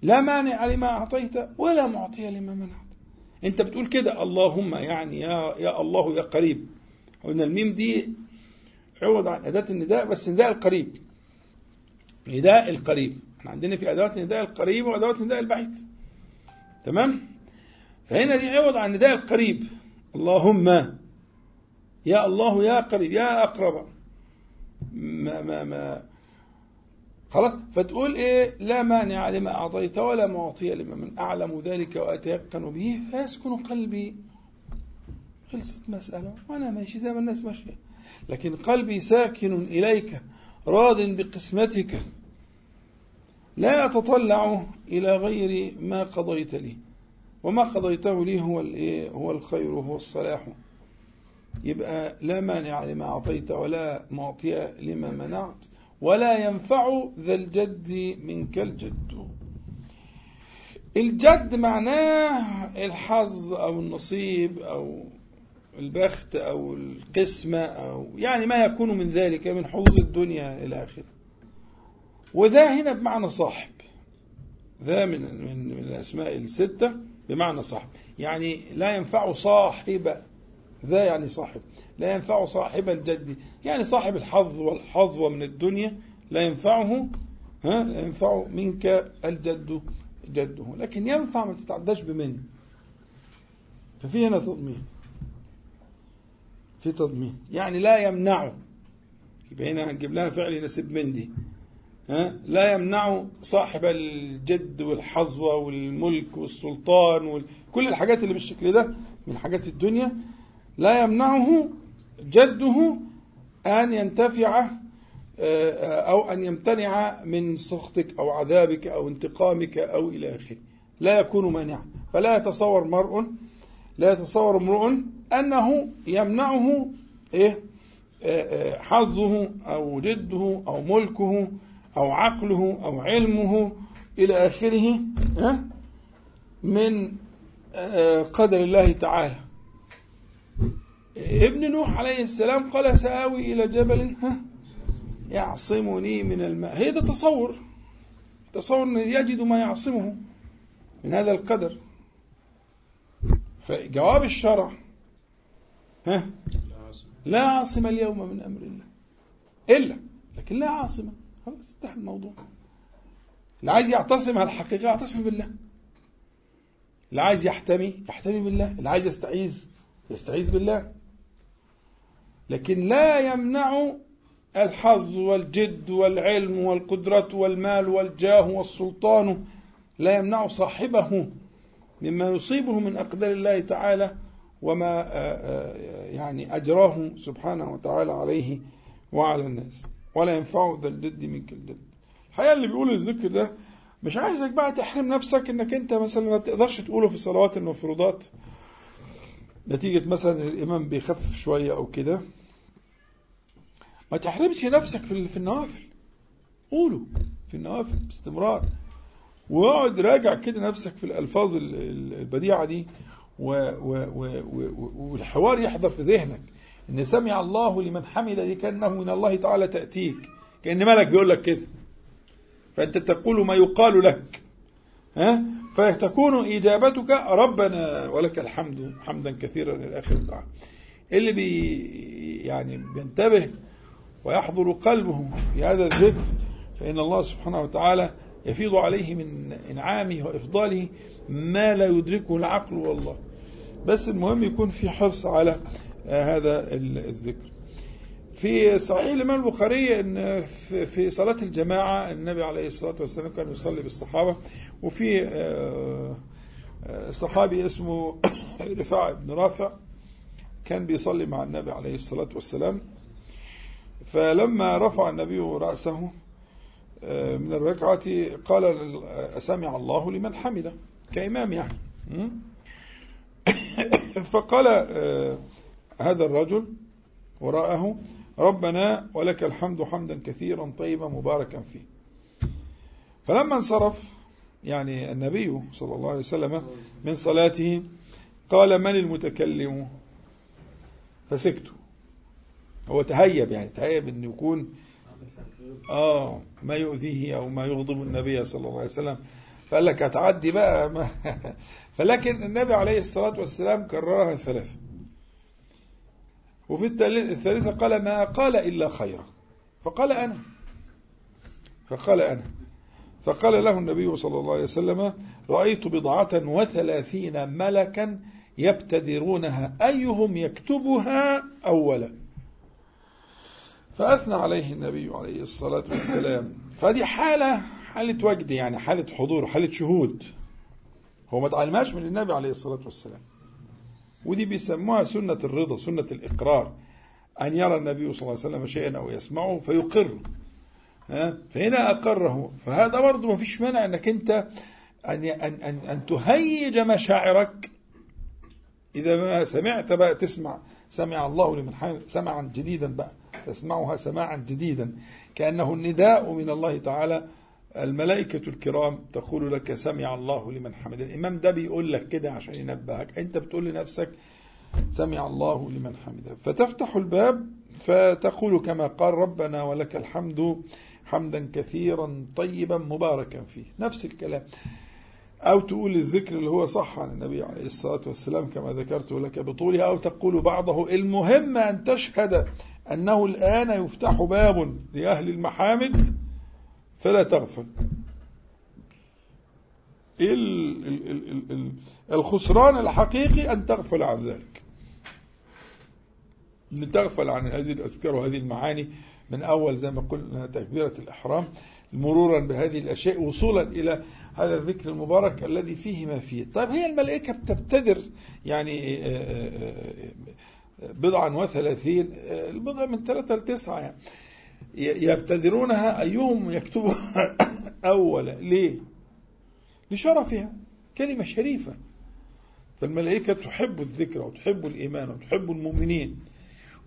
لا مانع لما أعطيت ولا معطي لما منعت. أنت بتقول كده اللهم يعني يا, يا الله يا قريب. قلنا الميم دي عوض عن أداة النداء بس نداء القريب. نداء القريب. إحنا عندنا في أدوات نداء القريب وأدوات نداء البعيد. تمام؟ فهنا دي عوض عن نداء القريب. اللهم يا الله يا قريب يا أقرب. ما ما ما. خلاص؟ فتقول إيه؟ لا مانع لما أعطيت ولا معطي لما من أعلم ذلك وأتيقن به فيسكن قلبي. خلصت مسألة وأنا ماشي زي ما الناس ماشية. لكن قلبي ساكن إليك راض بقسمتك. لا أتطلع إلى غير ما قضيت لي. وما قضيته لي هو هو الخير وهو الصلاح. يبقى لا مانع لما أعطيت ولا معطي لما منعت ولا ينفع ذا الجد منك الجد. الجد معناه الحظ أو النصيب أو البخت أو القسمة أو يعني ما يكون من ذلك من حظوظ الدنيا إلى آخره. وذا هنا بمعنى صاحب. ذا من, من, من الأسماء الستة بمعنى صاحب. يعني لا ينفع صاحب. ذا يعني صاحب. لا ينفع صاحب الجد. يعني صاحب الحظ والحظوة من الدنيا لا ينفعه ها لا ينفع منك الجد جده. لكن ينفع ما تتعداش بمن. ففي هنا تضمين. في تضمين. يعني لا يمنع يبقى هنا هنجيب لها فعل يناسب من دي. ها؟ لا يمنع صاحب الجد والحظوة والملك والسلطان وكل الحاجات اللي بالشكل ده من حاجات الدنيا. لا يمنعه جده أن ينتفع أو أن يمتنع من سخطك أو عذابك أو انتقامك أو إلى آخره. لا يكون مانعا. فلا يتصور مرء لا يتصور امرؤ أنه يمنعه إيه؟ حظه أو جده أو ملكه أو عقله أو علمه إلى آخره من قدر الله تعالى. ابن نوح عليه السلام قال سآوي إلى جبل يعصمني من الماء. هذا تصور تصور يجد ما يعصمه من هذا القدر. فجواب الشرع ها؟ لا عاصم اليوم من أمر الله. إلا لكن لا عاصمه خلاص انتهى الموضوع. اللي عايز يعتصم على الحقيقة يعتصم بالله. اللي عايز يحتمي يحتمي بالله. اللي عايز يستعيذ يستعيذ بالله. لكن لا يمنع الحظ والجد والعلم والقدرة والمال والجاه والسلطان. لا يمنع صاحبه مما يصيبه من أقدار الله تعالى وما يعني أجراه سبحانه وتعالى عليه وعلى الناس. ولا ينفع ذا الجد منك الجد الحقيقة اللي بيقول الذكر ده مش عايزك بقى تحرم نفسك إنك أنت مثلا ما تقدرش تقوله في صلوات المفروضات. نتيجة مثلا الإمام بيخفف شوية أو كده. ما تحرمش نفسك في النوافل. قوله في النوافل باستمرار. واقعد راجع كده نفسك في الألفاظ البديعة دي. والحوار يحضر في ذهنك. إن سمع الله لمن حمد دي كأنه من الله تعالى تأتيك. كأن ملك بيقول لك كده. فأنت تقول ما يقال لك. ها؟ فتكون إجابتك ربنا ولك الحمد حمدا كثيرا إلى آخر الدعاء. اللي بي يعني بينتبه ويحضر قلبه في هذا الذكر فإن الله سبحانه وتعالى يفيض عليه من إنعامه وإفضاله ما لا يدركه العقل والله. بس المهم يكون في حرص على هذا الذكر. في صحيح الإمام البخاري أن في صلاة الجماعة النبي عليه الصلاة والسلام كان يصلي بالصحابة وفي آه، آه، صحابي اسمه *coughs* رفاع بن رافع كان بيصلي مع النبي عليه الصلاة والسلام. فلما رفع النبي رأسه من الركعة قال سمع الله لمن حمده كإمام يعني. *coughs* فقال هذا الرجل وراءه ربنا ولك الحمد حمدا كثيرا طيبا مباركا فيه. فلما انصرف يعني النبي صلى الله عليه وسلم من صلاته قال من المتكلم؟ فسكت. هو تهيب يعني تهيب أن يكون آه ما يؤذيه أو ما يغضب النبي صلى الله عليه وسلم. فقال لك هتعدي بقى. ما *laughs* فلكن النبي عليه الصلاة والسلام كررها ثلاثة وفي الثالثة قال ما قال إلا خيرا. فقال أنا. فقال أنا. فقال له النبي صلى الله عليه وسلم رأيت بضعة وثلاثين ملكا يبتدرونها أيهم يكتبها أولا؟ فأثنى عليه النبي عليه الصلاة والسلام. فدي حالة حالة وجد يعني حالة حضور حالة شهود. هو ما تعلمهاش من النبي عليه الصلاة والسلام. ودي بيسموها سنة الرضا سنة الإقرار. أن يرى النبي صلى الله عليه وسلم شيئا أو يسمعه فيقر. ها؟ فهنا أقره. فهذا برضه ما فيش مانع أنك أنت أن, أن, أن, أن تهيج مشاعرك. إذا ما سمعت بقى تسمع. سمع الله لمن سمعا جديدا بقى. تسمعها سماعا جديدا. كأنه النداء من الله تعالى. الملائكة الكرام تقول لك سمع الله لمن حمد الإمام ده بيقول لك كده عشان ينبهك. أنت بتقول لنفسك سمع الله لمن حمده. فتفتح الباب فتقول كما قال ربنا ولك الحمد حمدا كثيرا طيبا مباركا فيه. نفس الكلام. أو تقول الذكر اللي هو صح عن النبي عليه الصلاة والسلام كما ذكرت لك بطولها أو تقول بعضه المهم أن تشهد أنه الآن يفتح باب لأهل المحامد فلا تغفل. الخسران الحقيقي أن تغفل عن ذلك. أن تغفل عن هذه الأذكار وهذه المعاني من أول زي ما قلنا تكبيرة الإحرام مرورا بهذه الأشياء وصولا إلى هذا الذكر المبارك الذي فيه ما فيه. طيب هي الملائكة بتبتدر يعني آه، آه، آه، بضعا وثلاثين البضع من ثلاثة لتسعة يعني. يبتدرونها أيهم يكتبها *coughs* أولا ليه؟ لشرفها كلمة شريفة. فالملائكة تحب الذكر وتحب الإيمان وتحب المؤمنين.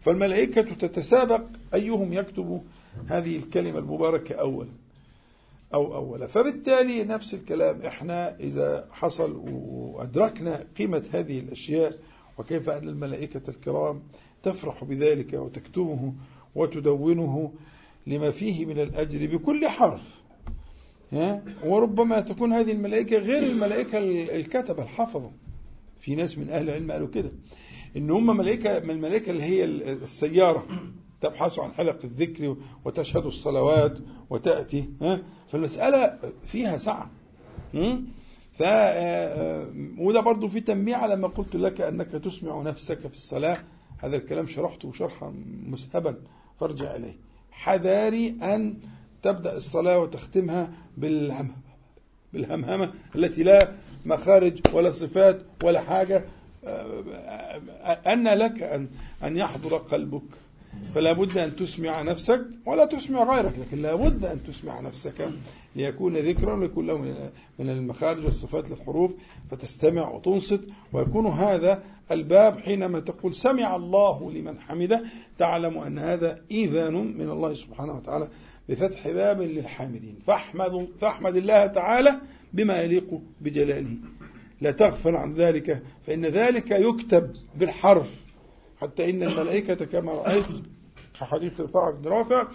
فالملائكة تتسابق أيهم يكتب هذه الكلمة المباركة أولا أو أولا فبالتالي نفس الكلام إحنا إذا حصل وأدركنا قيمة هذه الأشياء وكيف أن الملائكة الكرام تفرح بذلك وتكتبه وتدونه لما فيه من الأجر بكل حرف. وربما تكون هذه الملائكة غير الملائكة الكتبة الحفظة في ناس من أهل العلم قالوا كده. إن هم ملائكة من الملائكة اللي هي السيارة. تبحث عن حلق الذكر وتشهد الصلوات وتأتي. فالمسألة فيها سعة. ف وده برضه في تنبيه على ما قلت لك أنك تسمع نفسك في الصلاة هذا الكلام شرحته شرحا مسهبا فارجع إليه حذاري أن تبدأ الصلاة وتختمها بالهم بالهمهمة التي لا مخارج ولا صفات ولا حاجة أن لك أن أن يحضر قلبك فلا بد أن تسمع نفسك ولا تسمع غيرك لكن لا بد أن تسمع نفسك ليكون ذكرا ويكون له من المخارج والصفات للحروف فتستمع وتنصت ويكون هذا الباب حينما تقول سمع الله لمن حمده. تعلم أن هذا إذان من الله سبحانه وتعالى بفتح باب للحامدين. فاحمد, فاحمد الله تعالى بما يليق بجلاله. لا تغفل عن ذلك فإن ذلك يكتب بالحرف. حتى إن الملائكة كما رأيت في حديث رفاعة بن رافع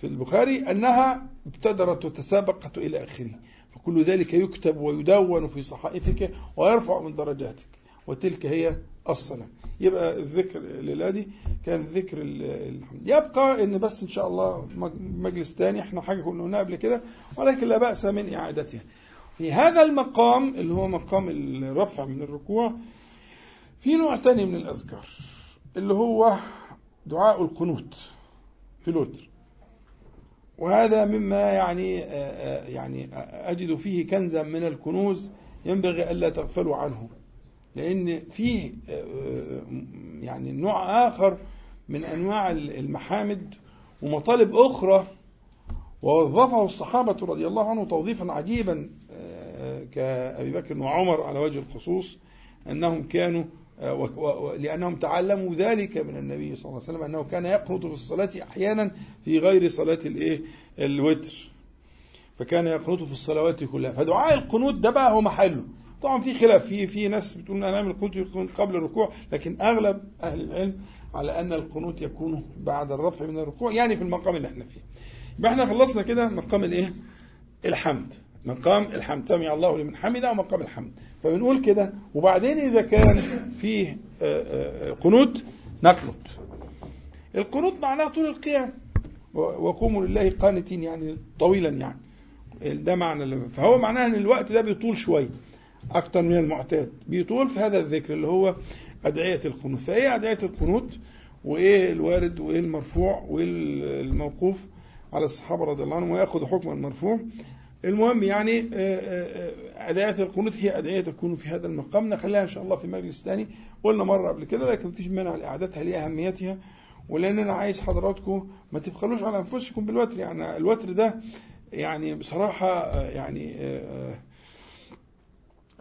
في البخاري أنها ابتدرت وتسابقت إلى آخره. فكل ذلك يكتب ويدون في صحائفك ويرفع من درجاتك. وتلك هي الصلاة. يبقى الذكر للأدي كان ذكر الحمد. يبقى إن بس إن شاء الله مجلس ثاني إحنا حاجة كنا قلناها قبل كده ولكن لا بأس من إعادتها. في هذا المقام اللي هو مقام الرفع من الركوع في نوع تاني من الأذكار. اللي هو دعاء القنوت في الوتر وهذا مما يعني يعني أجد فيه كنزا من الكنوز ينبغي ألا تغفلوا عنه لأن فيه يعني نوع آخر من أنواع المحامد ومطالب أخرى. ووظفه الصحابة رضي الله عنه توظيفا عجيبا كأبي بكر وعمر على وجه الخصوص أنهم كانوا لأنهم تعلموا ذلك من النبي صلى الله عليه وسلم أنه كان يقنط في الصلاة أحيانا في غير صلاة الإيه؟ الوتر. فكان يقنط في الصلوات كلها. فدعاء القنوت ده بقى هو محله. طبعا في خلاف. في في ناس بتقول إن نعمل القنوت يكون قبل الركوع لكن أغلب أهل العلم على أن القنوت يكون بعد الرفع من الركوع يعني في المقام اللي إحنا فيه. يبقى إحنا خلصنا كده مقام الإيه؟ الحمد. مقام الحمد سمع الله لمن حمده ومقام الحمد. فبنقول كده وبعدين إذا كان فيه قنوت نقنط القنوت معناه طول القيام. وقوموا لله قانتين يعني طويلا يعني. ده معنى فهو معناه إن الوقت ده بيطول شوية أكتر من المعتاد. بيطول في هذا الذكر اللي هو أدعية القنوت. فإيه أدعية القنوت؟ وإيه الوارد؟ وإيه المرفوع؟ وإيه الموقوف على الصحابة رضي الله عنهم؟ ويأخذ حكم المرفوع المهم يعني أدعية القنوت هي أدعية تكون في هذا المقام. نخليها إن شاء الله في مجلس ثاني قلنا مرة قبل كده لكن مفيش مانع لإعادتها لأهميتها ولأن أنا عايز حضراتكم ما تبخلوش على أنفسكم بالوتر. يعني الوتر ده يعني بصراحة يعني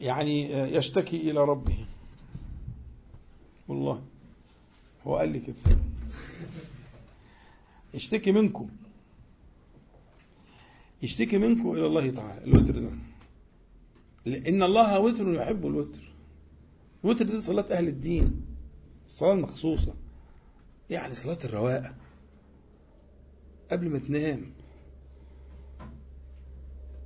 يعني يشتكي إلى ربه. والله هو قال لي كده. يشتكي منكم. يشتكي منكم إلى الله تعالى الوتر ده. إن الله وتر يحب الوتر. الوتر دي صلاة أهل الدين. الصلاة المخصوصة يعني صلاة الرواقة قبل ما تنام.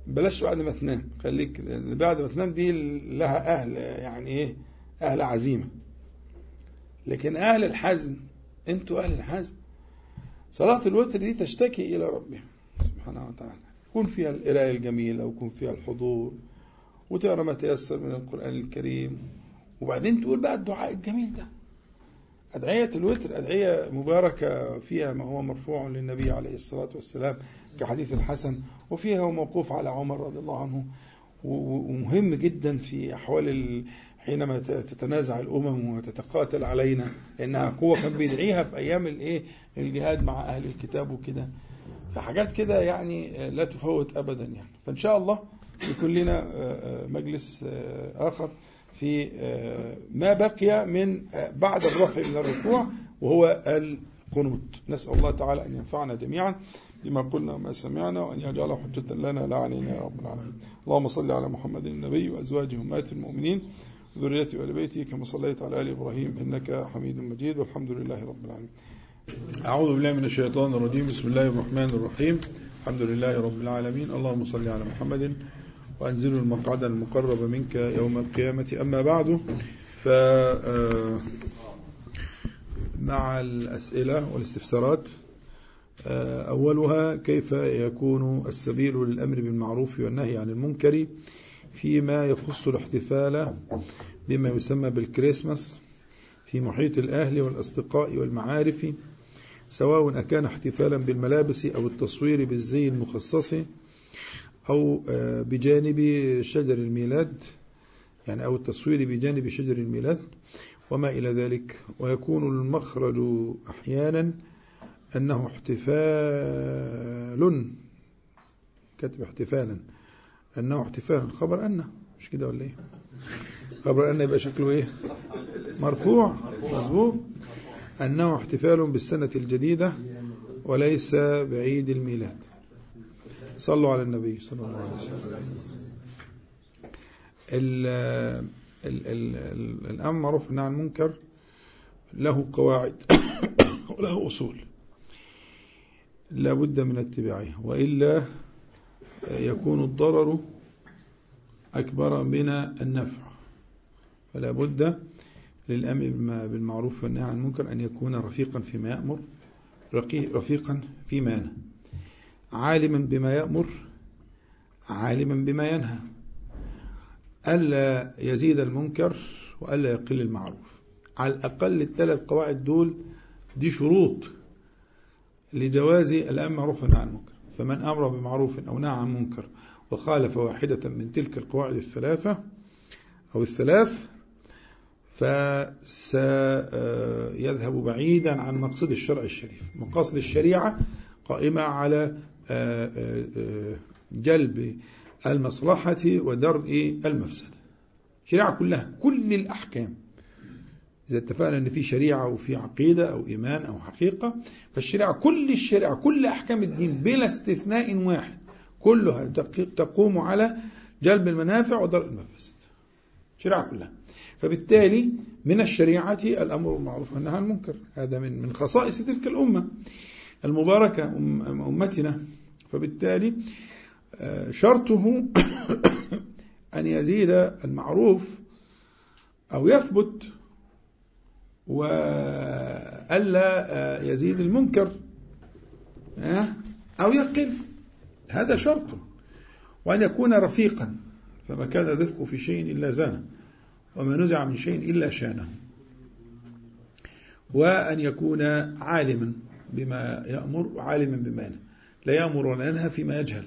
بلاش بعد ما تنام. خليك بعد ما تنام دي لها أهل يعني إيه؟ أهل عزيمة. لكن أهل الحزم أنتوا أهل الحزم. صلاة الوتر دي تشتكي إلى ربها سبحانه وتعالى. يكون فيها القراءة الجميلة ويكون فيها الحضور وتقرأ ما تيسر من القرآن الكريم. وبعدين تقول بقى الدعاء الجميل ده. أدعية الوتر أدعية مباركة فيها ما هو مرفوع للنبي عليه الصلاة والسلام كحديث الحسن وفيها موقوف على عمر رضي الله عنه. ومهم جدا في أحوال حينما تتنازع الأمم وتتقاتل علينا لأنها قوة كان بيدعيها في أيام الإيه؟ الجهاد مع أهل الكتاب وكده. فحاجات كده يعني لا تفوت أبدا يعني. فإن شاء الله يكون لنا مجلس آخر في ما بقي من بعد الرفع من الركوع وهو القنوت. نسأل الله تعالى أن ينفعنا جميعا بما قلنا وما سمعنا وأن يجعل حجة لنا لا علينا يا رب العالمين. اللهم صل على محمد النبي وأزواجه أمهات المؤمنين وذريته وآل بيته كما صليت على آل إبراهيم إنك حميد مجيد والحمد لله رب العالمين. أعوذ بالله من الشيطان الرجيم. بسم الله الرحمن الرحيم. الحمد لله رب العالمين. اللهم صل على محمد وأنزل المقعد المقرب منك يوم القيامة. أما بعد ف مع الأسئلة والاستفسارات أولها كيف يكون السبيل للأمر بالمعروف والنهي عن المنكر فيما يخص الاحتفال بما يسمى بالكريسماس في محيط الأهل والأصدقاء والمعارف سواء أكان احتفالا بالملابس أو التصوير بالزي المخصص أو بجانب شجر الميلاد يعني أو التصوير بجانب شجر الميلاد وما إلى ذلك. ويكون المخرج أحيانا أنه احتفال كاتب احتفالا أنه احتفال. خبر أن مش كده ولا إيه؟ خبر أن يبقى شكله إيه؟ مرفوع مظبوط. أنه احتفال بالسنة الجديدة وليس بعيد الميلاد. صلوا على النبي صلى الله عليه وسلم. الأمر معروف عن المنكر له قواعد *coughs* وله أصول. لا بد من اتباعها وإلا يكون الضرر أكبر من النفع. فلا بد للأمر بالمعروف والنهي عن المنكر أن يكون رفيقا فيما يأمر رفيقا فيما ينهى. عالما بما يأمر عالما بما ينهى. ألا يزيد المنكر وألا يقل المعروف. على الأقل الثلاث قواعد دول دي شروط لجواز الأمر معروف عن المنكر. فمن أمر بمعروف أو نهى عن منكر وخالف واحدة من تلك القواعد الثلاثة أو الثلاث فسيذهب بعيدا عن مقصد الشرع الشريف. مقاصد الشريعة قائمة على آه، آه، آه، جلب المصلحة ودرء المفسدة الشريعة كلها كل الأحكام. إذا اتفقنا أن في شريعة وفي عقيدة أو إيمان أو حقيقة فالشريعة كل الشريعة كل أحكام الدين بلا استثناء واحد كلها تقوم على جلب المنافع ودرء المفاسد الشريعة كلها فبالتالي من الشريعة الأمر بالمعروف والنهي عن المنكر. هذا من من خصائص تلك الأمة المباركة أمتنا. فبالتالي آه، شرطه *coughs* أن يزيد المعروف أو يثبت وألا آه، يزيد المنكر آه، أو يقل. هذا شرطه وأن يكون رفيقا. فما كان الرفق في شيء إلا زانه وما نزع من شيء إلا شانه. وأن يكون عالما بما يأمر وعالما بما ينهى. لا يأمر ولا ينهى فيما يجهل.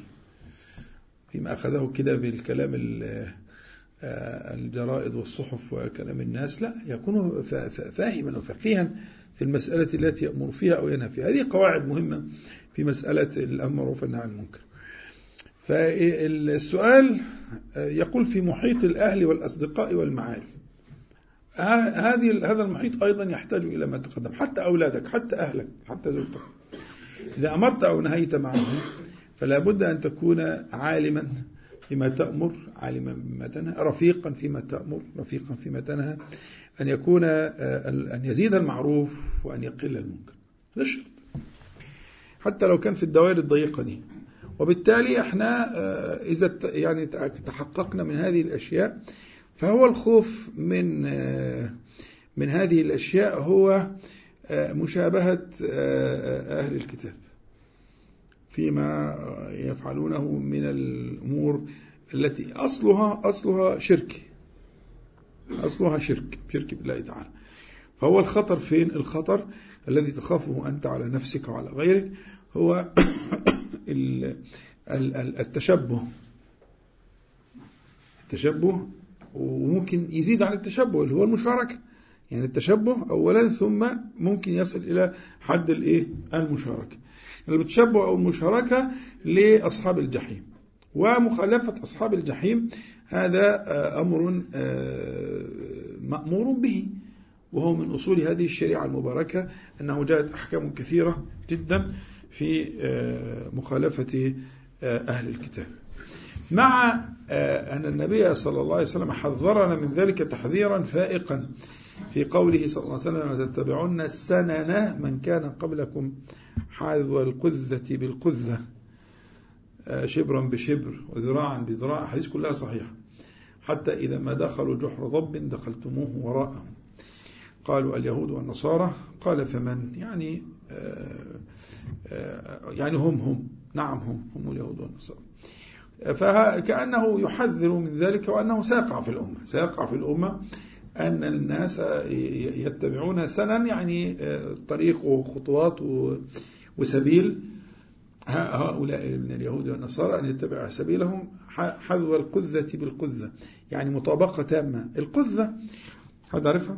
فيما أخذه كده بالكلام آه، الجرائد والصحف وكلام الناس. لا يكون فاهما وفقيها في المسألة التي يأمر فيها أو ينهى فيها. هذه قواعد مهمة في مسألة الأمر والنهي عن المنكر. فالسؤال يقول في محيط الأهل والأصدقاء والمعارف. هذه هذا المحيط أيضا يحتاج إلى ما تقدم. حتى أولادك حتى أهلك حتى زوجتك. إذا أمرت أو نهيت معهم فلا بد أن تكون عالما فيما تأمر عالما بما تنهى رفيقا فيما تأمر رفيقا فيما تنهى. أن يكون أن يزيد المعروف وأن يقل المنكر. هذا الشرط. حتى لو كان في الدوائر الضيقة دي. وبالتالي إحنا آه، إذا يعني تحققنا من هذه الأشياء فهو الخوف من آه، من هذه الأشياء هو آه، مشابهة أهل الكتاب فيما يفعلونه من الأمور التي أصلها أصلها شرك أصلها شرك شرك بالله تعالى. فهو الخطر فين؟ الخطر الذي تخافه أنت على نفسك وعلى غيرك هو التشبه. التشبه وممكن يزيد عن التشبه اللي هو المشاركة. يعني التشبه أولا ثم ممكن يصل إلى حد الإيه؟ المشاركة. التشبه أو المشاركة لأصحاب الجحيم. ومخالفة أصحاب الجحيم هذا آه، أمر آه، مأمور به. وهو من أصول هذه الشريعة المباركة أنه جاءت أحكام كثيرة جدا. في آه، مخالفة آه، أهل الكتاب. مع آه، أن النبي صلى الله عليه وسلم حذرنا من ذلك تحذيرا فائقا في قوله صلى الله عليه وسلم وتتبعون سنن من كان قبلكم حاذو القذة بالقذة. شبرا بشبر وذراعا بذراع حديث كلها صحيحة. حتى إذا ما دخلوا جحر ضب دخلتموه وراءهم. قالوا اليهود والنصارى؟ قال فمن؟ يعني يعني هم هم. نعم هم هم اليهود والنصارى. فكأنه يحذر من ذلك وأنه سيقع في الأمة. سيقع في الأمة أن الناس يتبعون سنا يعني طريق وخطوات وسبيل هؤلاء من اليهود والنصارى أن يتبع سبيلهم حذو القذة بالقذة يعني مطابقة تامة. القذة حد عارفها؟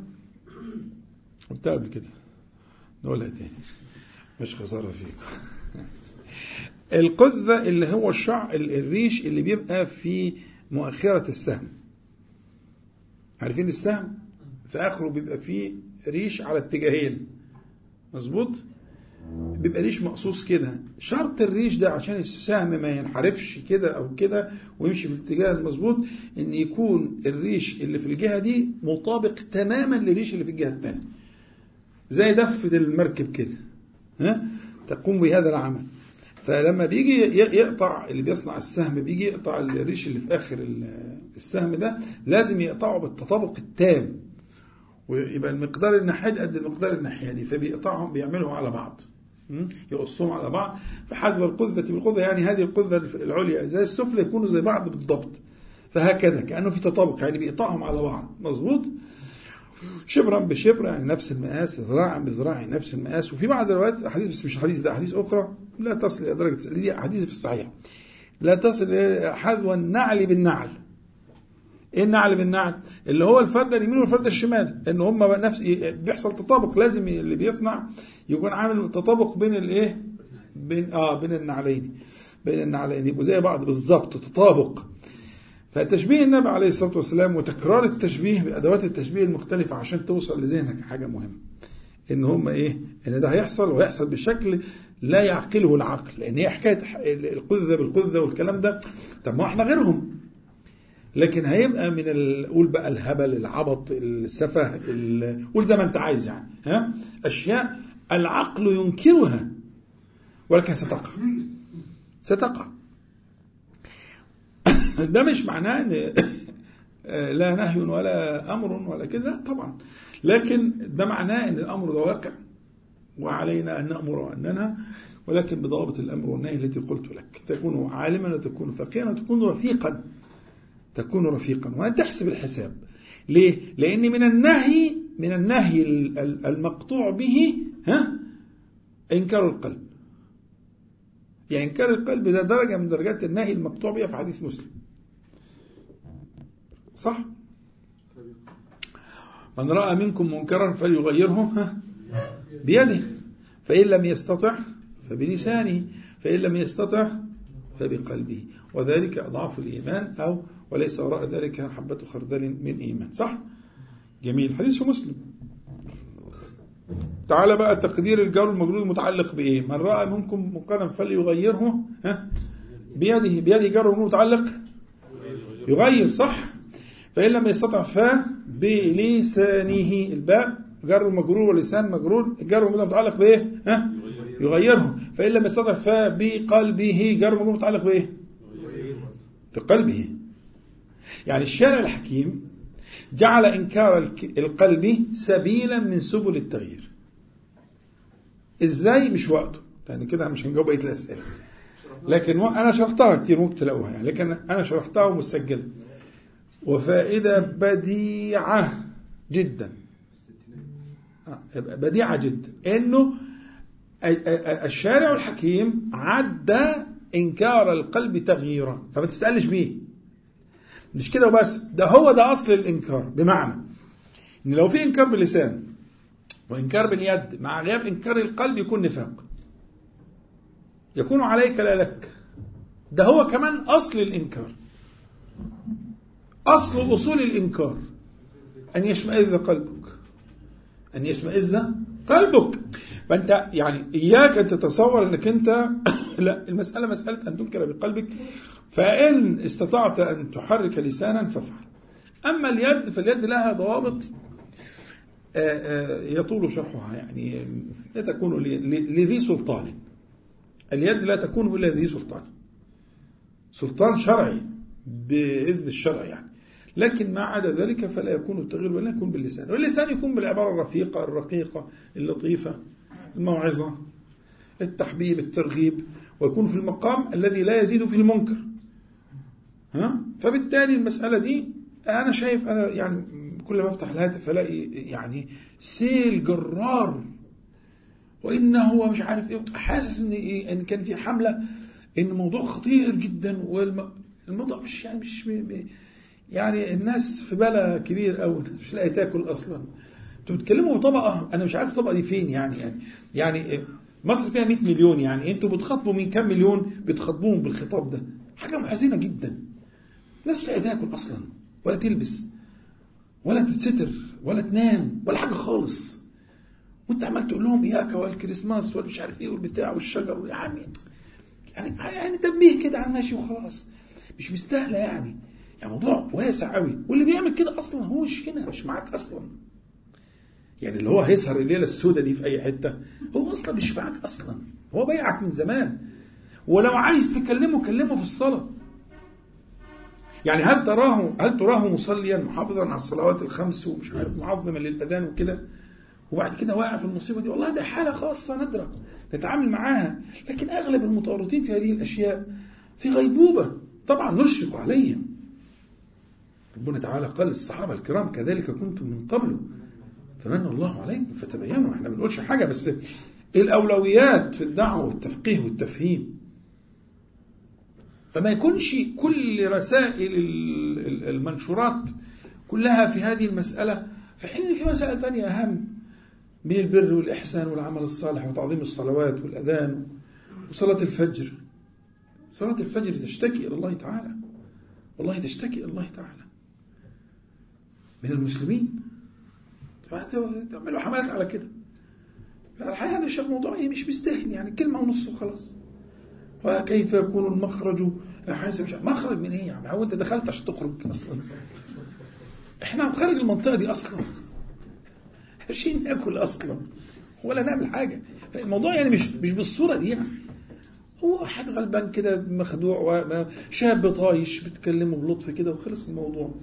قلتها قبل كده. نقولها تاني. مش خسارة فيكم. القذة اللي هو الشع الريش اللي بيبقى في مؤخرة السهم. عارفين السهم؟ في آخره بيبقى فيه ريش على اتجاهين. مظبوط؟ بيبقى ريش مقصوص كده. شرط الريش ده عشان السهم ما ينحرفش كده أو كده ويمشي في الاتجاه المظبوط إن يكون الريش اللي في الجهة دي مطابق تماما للريش اللي في الجهة الثانية زي دفة المركب كده. ها؟ تقوم بهذا العمل. فلما بيجي يقطع اللي بيصنع السهم بيجي يقطع الريش اللي في آخر السهم ده لازم يقطعه بالتطابق التام. ويبقى المقدار الناحية قد المقدار الناحية دي. فبيقطعهم بيعملوا على بعض. يقصهم على بعض. فحذف القذة بالقذة يعني هذه القذة العليا زي السفلى يكونوا زي بعض بالضبط. فهكذا كأنه في تطابق يعني بيقطعهم على بعض. مظبوط؟ شبرا بشبر يعني نفس المقاس ذراعا بذراع نفس المقاس. وفي بعض الروايات احاديث بس مش حديث ده احاديث أخرى لا تصل إلى درجة دي احاديث في الصحيح. لا تصل إلى حذو النعل بالنعل. إيه النعل بالنعل؟ اللي هو الفرده اليمين والفرده الشمال. إن هم نفس بيحصل تطابق لازم اللي بيصنع يكون عامل تطابق بين الإيه؟ بين آه بين النعلين بين النعلين. يبقوا زي بعض بالظبط تطابق. فتشبيه النبي عليه الصلاة والسلام وتكرار التشبيه بأدوات التشبيه المختلفة عشان توصل لذهنك حاجة مهمة. إن هم إيه؟ إن ده هيحصل وهيحصل بشكل لا يعقله العقل. لأن هي حكاية القذة بالقذة والكلام ده طب ما إحنا غيرهم. لكن هيبقى من قول بقى الهبل العبط السفه قول زي ما أنت عايز يعني ها؟ أشياء العقل ينكرها ولكن ستقع. ستقع. ده مش معناه إن لا نهي ولا أمر ولا كده طبعا. لكن ده معناه إن الأمر ده واقع وعلينا أن نأمر وأن ننهى ولكن بضوابط الأمر والنهي التي قلت لك. تكون عالما وتكون فقيها وتكون رفيقا. تكون رفيقا. وأن تحسب الحساب. ليه؟ لأن من النهي من النهي المقطوع به ها؟ إنكار القلب. يعني إنكار القلب ده درجة من درجات النهي المقطوع بها في حديث مسلم. صح؟ من رأى منكم منكرا فليغيره بيده. فإن لم يستطع فبلسانه فإن لم يستطع فبقلبه. وذلك أضعاف الإيمان أو وليس وراء ذلك حبة خردل من إيمان. صح؟ جميل. حديث مسلم. تعال بقى تقدير الجار المجرود متعلق بإيه؟ من رأى منكم منكرا فليغيره ها؟ بيده. بيده جار متعلق؟ يغير صح؟ فإن لم يستطع فا بلسانه. الباء جر مجرور ولسان مجرور. الجر المجرور متعلق بإيه؟ ها؟ يغيره فإن لم يستطع فا بقلبه جر مجرور متعلق بإيه؟ بقلبه. يعني الشارع الحكيم جعل إنكار القلب سبيلا من سبل التغيير. إزاي؟ مش وقته. لأن كده مش هنجاوب بقية الأسئلة. لكن أنا شرحتها كتير ممكن تلاقوها يعني. لكن أنا شرحتها ومسجلة وفائدة بديعة جدا. بديعة جدا. إنه الشارع الحكيم عدى إنكار القلب تغييرا. فما تسألش بيه مش كده وبس. ده هو ده أصل الإنكار. بمعنى إن لو في إنكار باللسان وإنكار باليد مع غياب إنكار القلب يكون نفاق. يكون عليك لا لك. ده هو كمان أصل الإنكار. أصل أصول الإنكار. أن يشمئز قلبك. أن يشمئز قلبك. فأنت يعني إياك أن تتصور أنك أنت *coughs* لا المسألة مسألة أن تنكر بقلبك. فإن استطعت أن تحرك لسانا فافعل. أما اليد فاليد لها ضوابط يطول شرحها. يعني لا تكون لذي سلطان. اليد لا تكون إلا ذي سلطان. سلطان شرعي بإذن الشرع يعني. لكن ما عدا ذلك فلا يكون التغيير ولا يكون باللسان. واللسان يكون بالعبارة الرفيقة الرقيقة اللطيفة الموعظة التحبيب الترغيب ويكون في المقام الذي لا يزيد في المنكر. ها؟ فبالتالي المسألة دي أنا شايف أنا يعني كل ما أفتح الهاتف ألاقي يعني سيل جرار. وإنه هو مش عارف إيه حاسس إن إيه إن كان في حملة إن الموضوع خطير جدا والموضوع مش يعني مش يعني الناس في بلا كبير أوي مش لاقي تاكل أصلا. أنتوا بتتكلموا طبقة أنا مش عارف الطبقة دي فين يعني يعني يعني مصر فيها 100 مليون يعني أنتوا بتخاطبوا من كام مليون بتخاطبوهم بالخطاب ده؟ حاجة محزنة جدا. الناس مش تاكل أصلا ولا تلبس ولا تتستر ولا تنام ولا حاجة خالص. وأنت عمال تقول لهم إياك والكريسماس والمش عارف إيه والبتاع والشجر يا عمي. يعني يعني تنبيه كده على ماشي وخلاص. مش مستاهلة يعني. يعني موضوع واسع قوي. واللي بيعمل كده أصلا هو مش هنا مش معاك أصلا. يعني اللي هو هيسهر الليلة السوداء دي في أي حتة هو أصلا مش معاك أصلا. هو بايعك من زمان. ولو عايز تكلمه كلمه في الصلاة. يعني هل تراه هل تراه مصليا محافظا على الصلوات الخمس ومش عارف معظما للاذان وكده وبعد كده واقع في المصيبة دي؟ والله ده حالة خاصة نادره نتعامل معاها. لكن أغلب المتورطين في هذه الأشياء في غيبوبة طبعا نشفق عليهم. ربنا تعالى قال للصحابة الكرام كذلك كنتم من قبل فمن الله عليكم فتبينوا. إحنا ما بنقولش حاجة بس الأولويات في الدعوة والتفقيه والتفهيم. فما يكونش كل رسائل المنشورات كلها في هذه المسألة في حين في مسائل ثانية أهم من البر والإحسان والعمل الصالح وتعظيم الصلوات والأذان وصلاة الفجر. صلاة الفجر تشتكي إلى الله تعالى. والله تشتكي إلى الله تعالى. من المسلمين. تعملوا حملات على كده. الحقيقة أنا شايف الموضوع إيه؟ مش مستاهل يعني كلمة ونص وخلاص. وكيف يكون المخرج مش مخرج من إيه يعني؟ هو أنت دخلت عشان تخرج أصلا. إحنا خارج المنطقة دي أصلا. عشان ناكل أصلا. ولا نعمل حاجة. الموضوع يعني مش مش بالصورة دي يعني. هو واحد غلبان كده مخدوع شاب طايش بتكلمه بلطف كده وخلص الموضوع.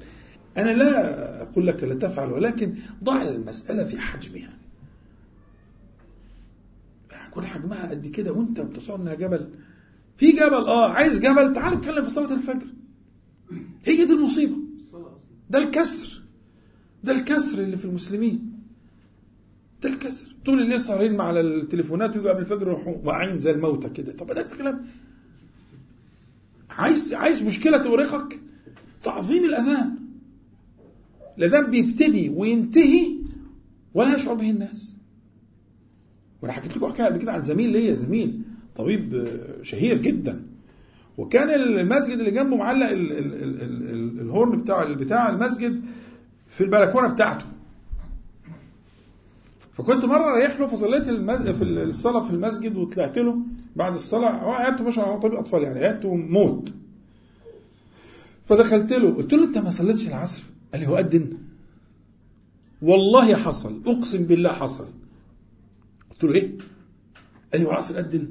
أنا لا أقول لك لا تفعل ولكن ضع المسألة في حجمها. كل حجمها قد كده وأنت بتصور إنها جبل. في جبل آه عايز جبل؟ تعال اتكلم في صلاة الفجر. هي دي المصيبة. ده الكسر. ده الكسر اللي في المسلمين. ده الكسر. طول الليل سهرين مع التليفونات ويجوا قبل الفجر يروحوا واعيين زي الموتى كده. طب ده الكلام. عايز عايز مشكلة تورقك تعظيم الأذان. الأذان بيبتدي وينتهي ولا يشعر به الناس. وأنا حكيت لكم حكاية قبل كده عن زميل ليا زميل طبيب شهير جدا. وكان المسجد اللي جنبه معلق ال ال ال ال الهورن بتاع بتاع المسجد في البلكونة بتاعته. فكنت مرة رايح له فصليت. في الصلاة في المسجد وطلعت له بعد الصلاة. هو قعدته مش على طبيب أطفال يعني قعدته موت فدخلت له قلت له أنت ما صليتش العصر؟ قال لي أدن؟ والله حصل أقسم بالله حصل. قلت له إيه؟ قال لي هو العصر أدن؟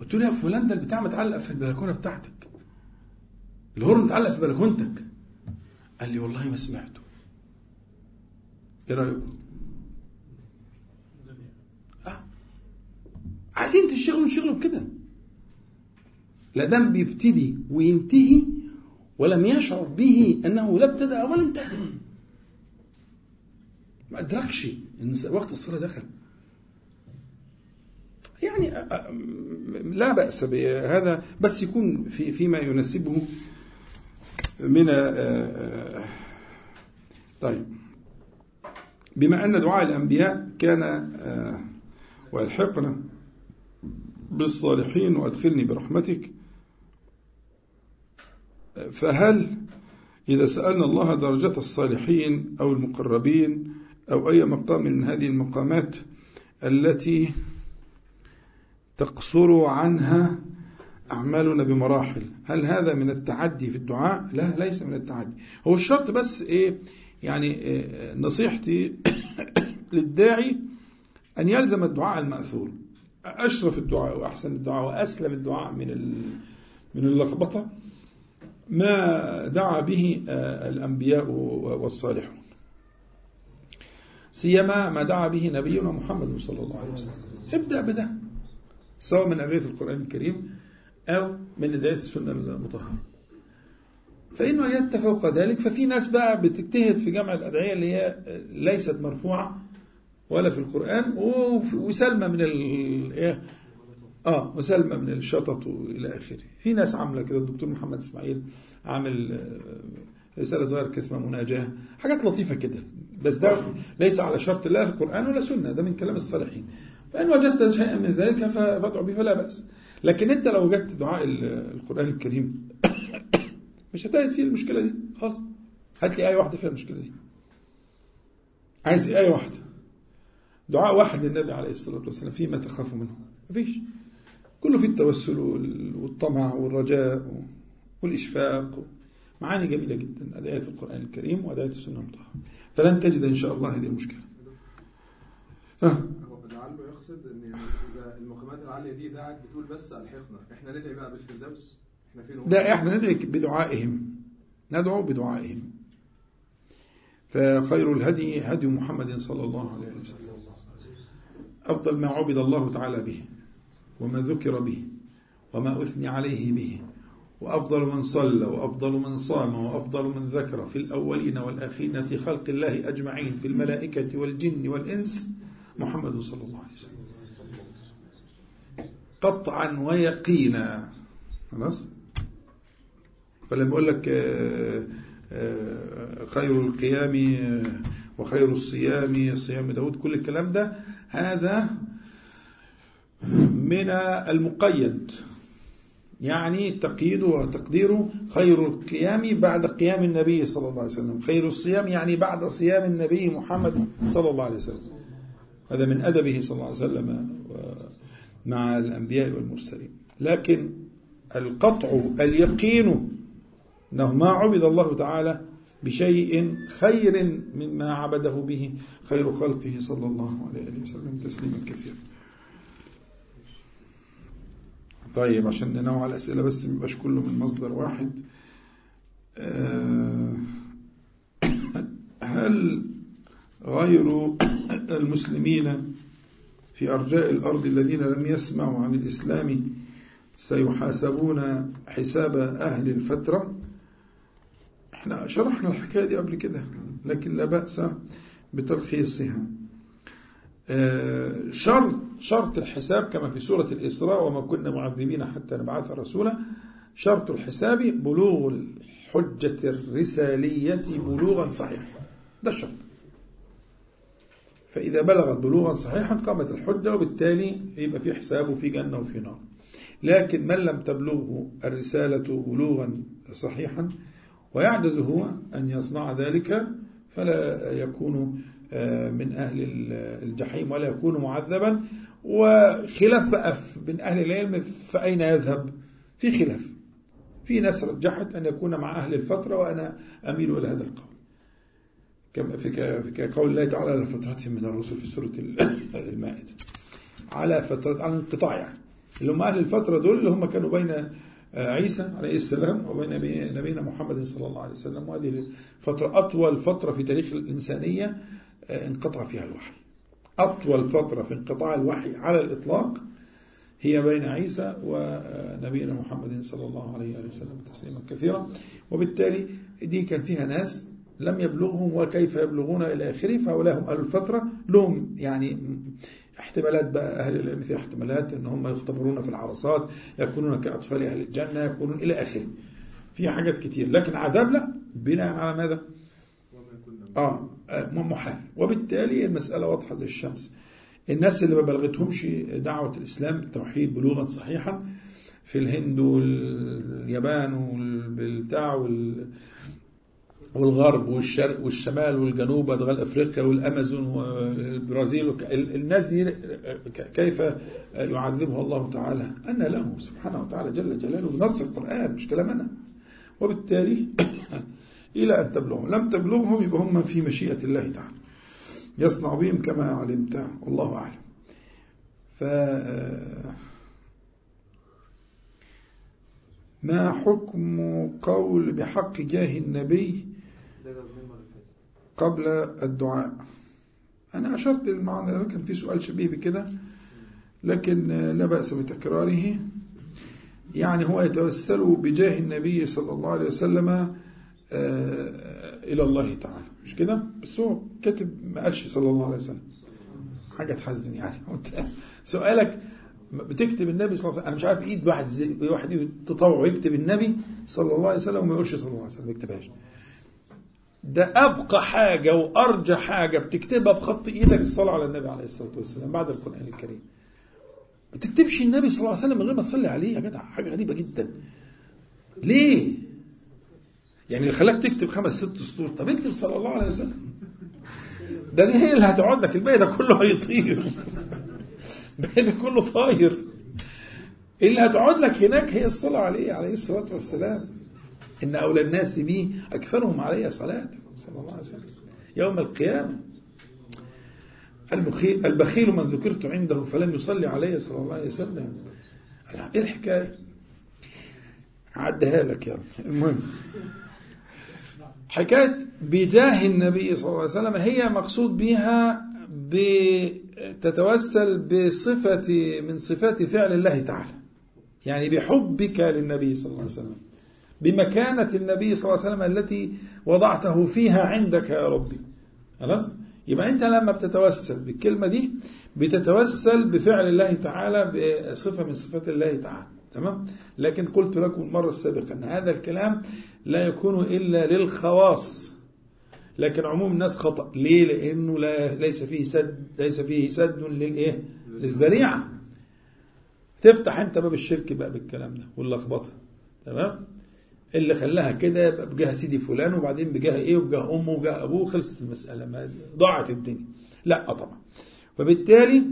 قلت له يا فلان ده البتاع متعلق في البلكونة بتاعتك. الهورن متعلق في بلكونتك. قال لي والله ما سمعته. إيه رايكم آه. عايزين تشتغلوا نشتغلوا بكده. لا دام بيبتدي وينتهي ولم يشعر به أنه لا ابتدأ ولا انتهى. ما أدركش إن وقت الصلاة دخل. يعني لا بأس بهذا بس يكون في فيما يناسبه من طيب. بما أن دعاء الأنبياء كان والحقنا بالصالحين وأدخلني برحمتك فهل إذا سألنا الله درجة الصالحين أو المقربين أو أي مقام من هذه المقامات التي تقصر عنها أعمالنا بمراحل هل هذا من التعدي في الدعاء؟ لا ليس من التعدي. هو الشرط بس إيه؟ يعني إيه نصيحتي *coughs* للداعي أن يلزم الدعاء المأثور. أشرف الدعاء وأحسن الدعاء وأسلم الدعاء من من اللخبطة. ما دعا به الأنبياء والصالحون. سيما ما دعا به نبينا محمد صلى الله عليه وسلم. ابدأ بده سواء من أدعية القرآن الكريم أو من أدعية السنة المطهرة. فإن وجدت فوق ذلك ففي ناس بقى بتجتهد في جمع الأدعية اللي هي ليست مرفوعة ولا في القرآن وسلمى من ال آه وسلمى من الشطط والى آخره. في ناس عاملة كده الدكتور محمد إسماعيل عامل رسالة صغيره اسمها مناجاة. حاجات لطيفة كده بس ده ليس على شرط لا القرآن ولا سنة ده من كلام الصالحين. فإن وجدت شيئا من ذلك فادعو به فلا بأس. لكن أنت لو وجدت دعاء القرآن الكريم *coughs* مش هتجد فيه المشكلة دي خالص. هات لي آية واحدة فيها المشكلة دي. عايز آية واحدة. دعاء واحد للنبي عليه الصلاة والسلام فيما تخاف منه. مفيش. كله في التوسل والطمع والرجاء والإشفاق. معاني جميلة جدا أدايات القرآن الكريم وأدايات السنة المطهرة. فلن تجد إن شاء الله هذه المشكلة. هو لعله يقصد إن يعني إذا المقامات العالية دي دعت بتقول بس الحقنا. إحنا ندعي بقى بالفردوس. إحنا فين لا إحنا ندعي بدعائهم. ندعو بدعائهم. فخير الهدي هدي محمد صلى الله عليه وسلم. أفضل ما عبد الله تعالى به. وما ذكر به وما أثني عليه به وأفضل من صلى وأفضل من صام وأفضل من ذكر في الأولين والآخرين في خلق الله أجمعين في الملائكة والجن والإنس محمد صلى الله عليه وسلم. قطعا ويقينا. خلاص؟ فلما يقول لك خير القيام وخير الصيام صيام داود كل الكلام ده هذا من المقيد. يعني تقييده وتقديره خير القيام بعد قيام النبي صلى الله عليه وسلم. خير الصيام يعني بعد صيام النبي محمد صلى الله عليه وسلم. هذا من أدبه صلى الله عليه وسلم مع الأنبياء والمرسلين. لكن القطع اليقين أنه ما عبد الله تعالى بشيء خير مما عبده به خير خلقه صلى الله عليه وسلم تسليما كثيرا. طيب عشان ننوع الأسئلة بس ميبقاش كله من مصدر واحد. هل غير المسلمين في أرجاء الأرض الذين لم يسمعوا عن الإسلام سيحاسبون حساب أهل الفترة؟ إحنا شرحنا الحكاية دي قبل كده لكن لا بأس بتلخيصها. شرط شرط الحساب كما في سورة الإسراء وما كنا معذبين حتى نبعث رسولا. شرط الحساب بلوغ الحجة الرسالية بلوغا صحيحا. ده الشرط. فإذا بلغت بلوغا صحيحا قامت الحجة وبالتالي يبقى في حساب وفي جنة وفي نار. لكن من لم تبلغه الرسالة بلوغا صحيحا ويعجز هو أن يصنع ذلك فلا يكون من أهل الجحيم ولا يكون معذبا. وخلاف بقى من أهل العلم فأين يذهب؟ في خلاف. في ناس رجحت أن يكون مع أهل الفترة وأنا أميل إلى هذا القول. كما في قول الله تعالى على فترة من الرسل في سورة *laughs* المائدة. على فترة على انقطاع يعني. اللي هم أهل الفترة دول اللي هم كانوا بين عيسى عليه السلام وبين نبينا محمد صلى الله عليه وسلم. وهذه الفترة أطول فترة في تاريخ الإنسانية. انقطع فيها الوحي. أطول فترة في انقطاع الوحي على الإطلاق هي بين عيسى ونبينا محمد صلى الله عليه وسلم تسليما كثيرا. وبالتالي دي كان فيها ناس لم يبلغهم وكيف يبلغون إلى آخره فهؤلاء هم أهل الفترة. لهم يعني احتمالات بقى أهل العلم فيها احتمالات أن هم يختبرون في العرصات يكونون كأطفال أهل الجنة يكونون إلى آخره. فيها حاجات كتير. لكن عذاب لا. بناء على ماذا؟ آه. محال وبالتالي المسألة واضحة زي الشمس. الناس اللي ما بلغتهمش دعوة الإسلام التوحيد بلوغا صحيحا في الهند واليابان والبتاع وال والغرب والشرق والشمال والجنوب أدغال أفريقيا والأمازون والبرازيل الناس دي كيف يعذبها الله تعالى؟ أن له سبحانه وتعالى جل جلاله بنص القرآن مش كلام أنا. وبالتالي إلى أن تبلغهم. لم تبلغهم يبقى هم في مشيئة الله تعالى. يصنع بهم كما علمت. والله أعلم. ف ما حكم قول بحق جاه النبي قبل الدعاء؟ أنا أشرت للمعنى ده كان في سؤال شبيه بكده. لكن لا بأس بتكراره. يعني هو يتوسل بجاه النبي صلى الله عليه وسلم إلى الله تعالى. مش كده؟ بس هو كاتب ما قالش صلى الله عليه وسلم. حاجة تحزن يعني. *laughs* سؤالك بتكتب النبي صلى الله عليه وسلم أنا مش عارف إيد واحد زي واحد تطوع يكتب النبي صلى الله عليه وسلم وما يقولش صلى الله عليه وسلم ما يكتبهاش. ده أبقى حاجة وأرجى حاجة بتكتبها بخط إيدك الصلاة على النبي عليه الصلاة والسلام بعد القرآن الكريم. ما تكتبش النبي صلى الله عليه وسلم من غير ما تصلي عليه. يا جدع حاجة غريبة جدا. ليه؟ يعني اللي خلاك تكتب خمس ست سطور. طب اكتب صلى الله عليه وسلم. ده دي هي اللي هتقعد لك. الباقي ده كله هيطير. الباقي ده كله طاير. اللي هتقعد لك هناك هي الصلاة عليه عليه الصلاة والسلام. إن أولى الناس بي أكثرهم علي صلاة. صلى الله عليه وسلم. يوم القيامة. البخيل من ذكرت عنده فلم يصلي عليه صلى الله عليه وسلم. إيه الحكاية؟ عدها لك يا رب. المهم. حكاية بجاه النبي صلى الله عليه وسلم هي مقصود بها تتوسل بصفة من صفات فعل الله تعالى. يعني بحبك للنبي صلى الله عليه وسلم بمكانة النبي صلى الله عليه وسلم التي وضعته فيها عندك يا ربي. خلاص؟ يبقى أنت لما بتتوسل بالكلمة دي بتتوسل بفعل الله تعالى بصفة من صفات الله تعالى. تمام؟ لكن قلت لكم المرة السابقة أن هذا الكلام لا يكون إلا للخواص. لكن عموم الناس خطأ. ليه؟ لأنه لا ليس فيه سد ليس فيه سد للإيه؟ للذريعة. تفتح أنت باب الشرك بقى بالكلام ده واللخبطة. تمام؟ اللي خلاها كده يبقى بجاه سيدي فلان وبعدين بجاه إيه؟ وبجاه أمه وبجاه أبوه. خلصت المسألة. ما ضاعت الدنيا. لا طبعا. فبالتالي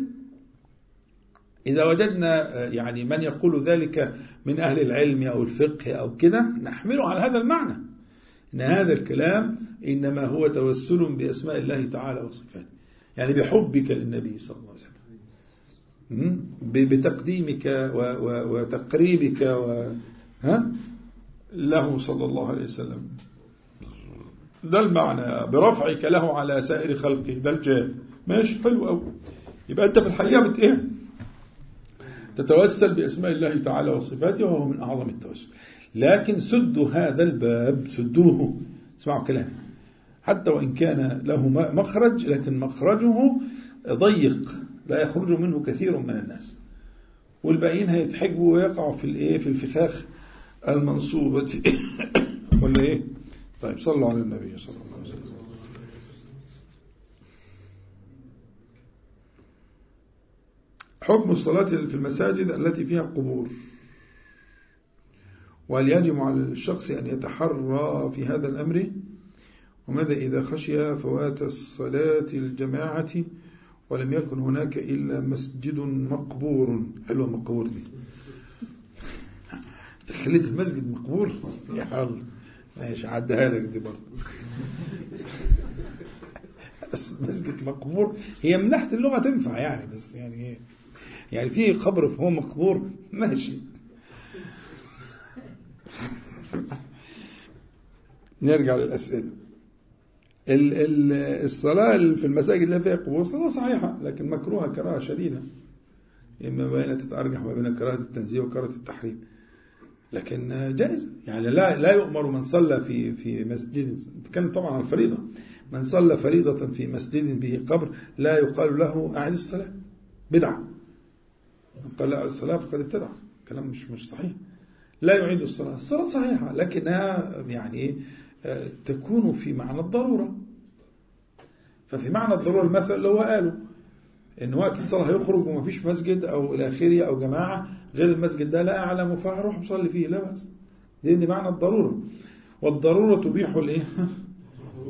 إذا وجدنا يعني من يقول ذلك من أهل العلم أو الفقه أو كده نحمله على هذا المعنى. إن هذا الكلام إنما هو توسل بأسماء الله تعالى وصفاته. يعني بحبك للنبي صلى الله عليه وسلم. بتقديمك وتقريبك و ها؟ له صلى الله عليه وسلم. ده المعنى. برفعك له على سائر خلقه. ده الجاه. ماشي حلو قوي يبقى أنت في الحقيقة بت إيه؟ تتوسل بأسماء الله تعالى وصفاته وهو من أعظم التوسل. لكن سدوا هذا الباب سدوه. اسمعوا كلامي حتى وإن كان له مخرج لكن مخرجه ضيق. لا يخرج منه كثير من الناس. والباقيين هيتحجبوا ويقعوا في الإيه؟ في الفخاخ المنصوبة. *coughs* ولا إيه؟ طيب صلوا على النبي صلى الله عليه وسلم. حكم الصلاة في المساجد التي فيها قبور وهل يجب على الشخص أن يتحرى في هذا الأمر؟ وماذا إذا خشي فوات الصلاة الجماعة ولم يكن هناك إلا مسجد مقبور؟ حلوة مقبور دي؟ خليت المسجد مقبول يا الله ماشي عدها لك دي برضه. *laughs* مسجد مقبور هي من ناحية اللغة تنفع يعني بس يعني يعني في قبر فهو مقبور ماشي. نرجع للأسئلة. الصلاة في المساجد اللي فيها قبور صلاة صحيحة لكن مكروهة كراهة شديدة. إما بين تتأرجح ما بين كراهة التنزيه وكراهة التحريم. لكن جائز. يعني لا لا يؤمر من صلى في في مسجد. نتكلم طبعا عن الفريضه من صلى فريضة في مسجد به قبر لا يقال له أعد الصلاة. بدعة. من قال لا الصلاة فقد ابتدع. كلام مش مش صحيح. لا يعيد الصلاة. الصلاة صحيحة لكنها يعني تكون في معنى الضرورة. ففي معنى الضرورة المثل اللي هو قاله إن وقت الصلاة هيخرج وما فيش مسجد أو إلى آخره أو جماعة غير المسجد ده لا أعلم فهروح مصلي فيه. لا بأس. دي, معنى الضرورة. والضرورة تبيح الإيه؟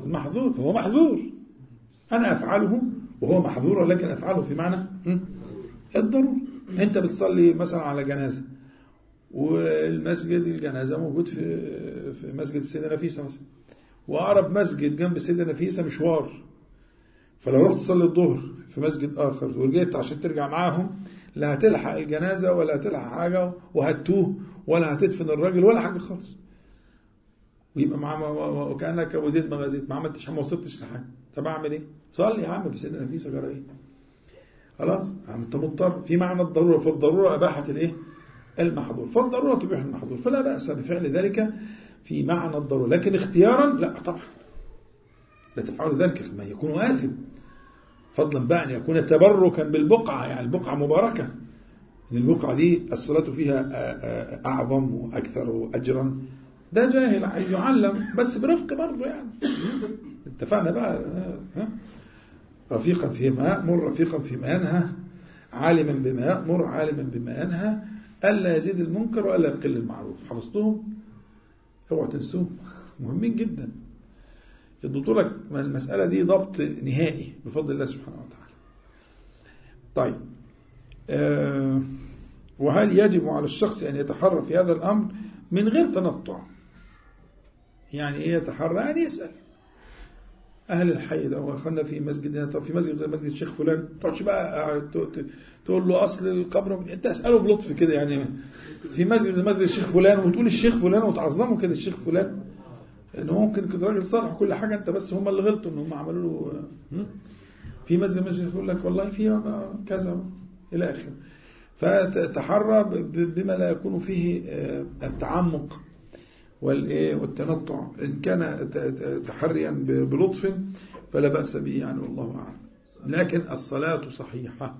المحظور. فهو محظور. أنا أفعله وهو محظور ولكن أفعله في معنى الضرورة. انت بتصلي مثلا على جنازة والمسجد الجنازة موجود في في مسجد السيده نفيسة مثلا وأقرب مسجد جنب السيده نفيسة مشوار فلو رحت تصلي الظهر في مسجد آخر ورجعت عشان ترجع معاهم لا هتلحق الجنازة ولا هتلحق حاجة وهتوه ولا هتدفن الراجل ولا حاجة خالص ويبقى مع وكأنك أبو زيد ما غزيت ما عملتش ما وصلتش لحاجة طب أعمل إيه؟ صلي يا عم في سيدنا نفيسة جرى إيه؟ خلاص؟ أنت مضطر في معنى الضرورة فالضرورة أباحت الإيه؟ المحظور. فالضرورة تبيح المحظور. فلا بأس بفعل ذلك في معنى الضرورة. لكن اختيارا لا طبعا. لا تفعل ذلك. ما يكون آثم. فضلا بقى أن يكون تبركا بالبقعة. يعني البقعة مباركة. البقعة دي الصلاة فيها أعظم وأكثر أجرا. ده جاهل عايز يعلم. بس برفق برضه يعني. اتفقنا بقى. ها رفيقا فيما يأمر رفيقا فيما ينهى عالما بما يأمر عالما بما ينهى ألا يزيد المنكر وألا يقل المعروف. حفظتهم؟ اوعوا تنسوهم. مهمين جدا. يضبطوا لك المسألة دي ضبط نهائي بفضل الله سبحانه وتعالى. طيب. آه وهل يجب على الشخص أن يتحرى في هذا الأمر من غير تنطع؟ يعني إيه يتحرى؟ يعني يسأل. أهل الحي ده واخوانا في مسجد طب في مسجد مسجد الشيخ فلان تقعدش بقى تقول له أصل القبر أنت اسأله بلطف كده يعني في مسجد مسجد الشيخ فلان وتقول الشيخ فلان وتعظمه كده الشيخ فلان إنه ممكن كده راجل صالح كل حاجة أنت بس هم اللي غلطوا ان هم عملوا له في مسجد مسجد يقول لك والله في كذا إلى آخره. فتحرى بما لا يكون فيه التعمق. والتنطع. إن كان تحريا بلطف فلا بأس به يعني والله أعلم. لكن الصلاة صحيحة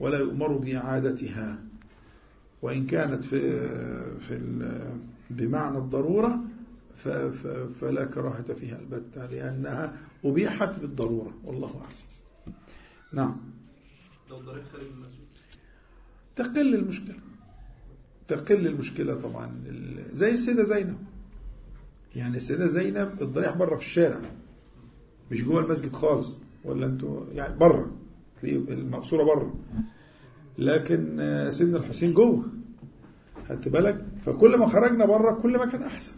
ولا يؤمر بإعادتها. وإن كانت في في بمعنى الضرورة فلا كراهة فيها البتة لأنها أبيحت بالضرورة والله أعلم. نعم. لو خارج المسجد. تقل المشكلة. تقل المشكلة طبعا. زي السيدة زينب. يعني السيدة زينب الضريح بره في الشارع. مش جوه المسجد خالص. ولا أنتوا يعني بره. المقصورة بره. لكن سيدنا الحسين جوه. خدت بالك؟ فكل ما خرجنا بره كل ما كان أحسن.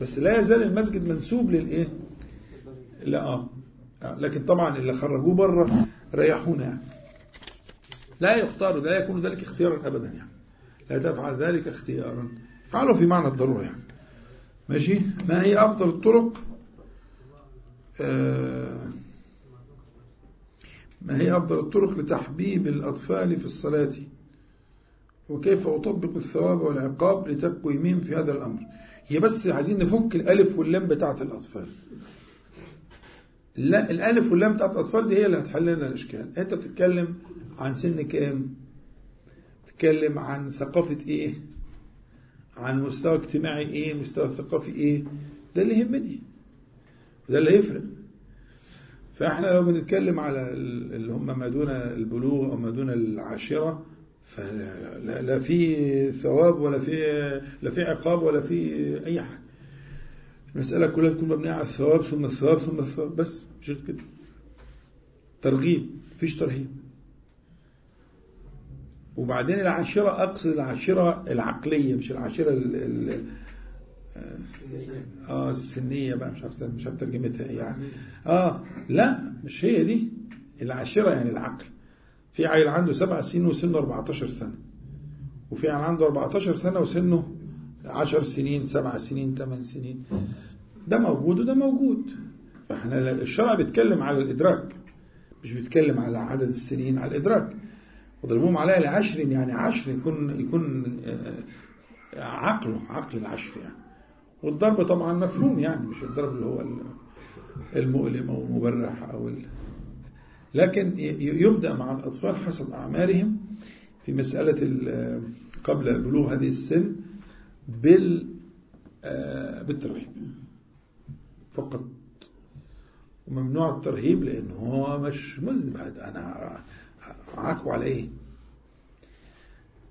بس لا يزال المسجد منسوب للإيه؟ لا آه. لكن طبعا اللي خرجوه بره ريحونا يعني. لا يختار لا يكون ذلك اختيارا ابدا يعني. لا تفعل ذلك اختيارا. فعله في معنى الضرورة يعني. ماشي؟ ما هي أفضل الطرق؟ آه ما هي أفضل الطرق لتحبيب الأطفال في الصلاة؟ وكيف أطبق الثواب والعقاب لتقويمهم في هذا الأمر؟ هي بس عايزين نفك الألف واللام بتاعة الأطفال. لا الألف واللام بتاعة الأطفال دي هي اللي هتحل لنا الإشكال. أنت بتتكلم عن سن كام؟ تتكلم عن ثقافة إيه؟ عن مستوى اجتماعي إيه؟ مستوى ثقافي إيه؟ ده اللي يهمني. ده اللي هيفرق. فإحنا لو بنتكلم على اللي هم ما دون البلوغ أو ما دون العاشرة فلا لا في ثواب ولا في لا في عقاب ولا في أي حاجة. المسألة كلها تكون مبنية على الثواب ثم الثواب ثم الثواب. بس مش كده. ترغيب. مفيش ترهيب. وبعدين العاشرة أقصد العاشرة العقلية مش العاشرة ال ال آه السنية بقى مش عارف مش عارف ترجمتها يعني. آه لا مش هي دي العاشرة يعني العقل. في عيل عنده سبع سنين وسنه 14 سنة. وفي عيل عنده 14 سنة وسنه 10 سنين سبع سنين 8 سنين. ده موجود وده موجود. فإحنا الشرع بيتكلم على الإدراك مش بيتكلم على عدد السنين على الإدراك. وضربوهم عليها لعشر يعني عشر يكون يكون عقله عقل العشر يعني. والضرب طبعا مفهوم يعني مش الضرب اللي هو المؤلم أو المبرح ال... لكن يبدأ مع الأطفال حسب أعمارهم في مسألة قبل بلوغ هذه السن بال بالترهيب فقط. وممنوع الترهيب لأنه هو مش مذنب أنا عاقبه على إيه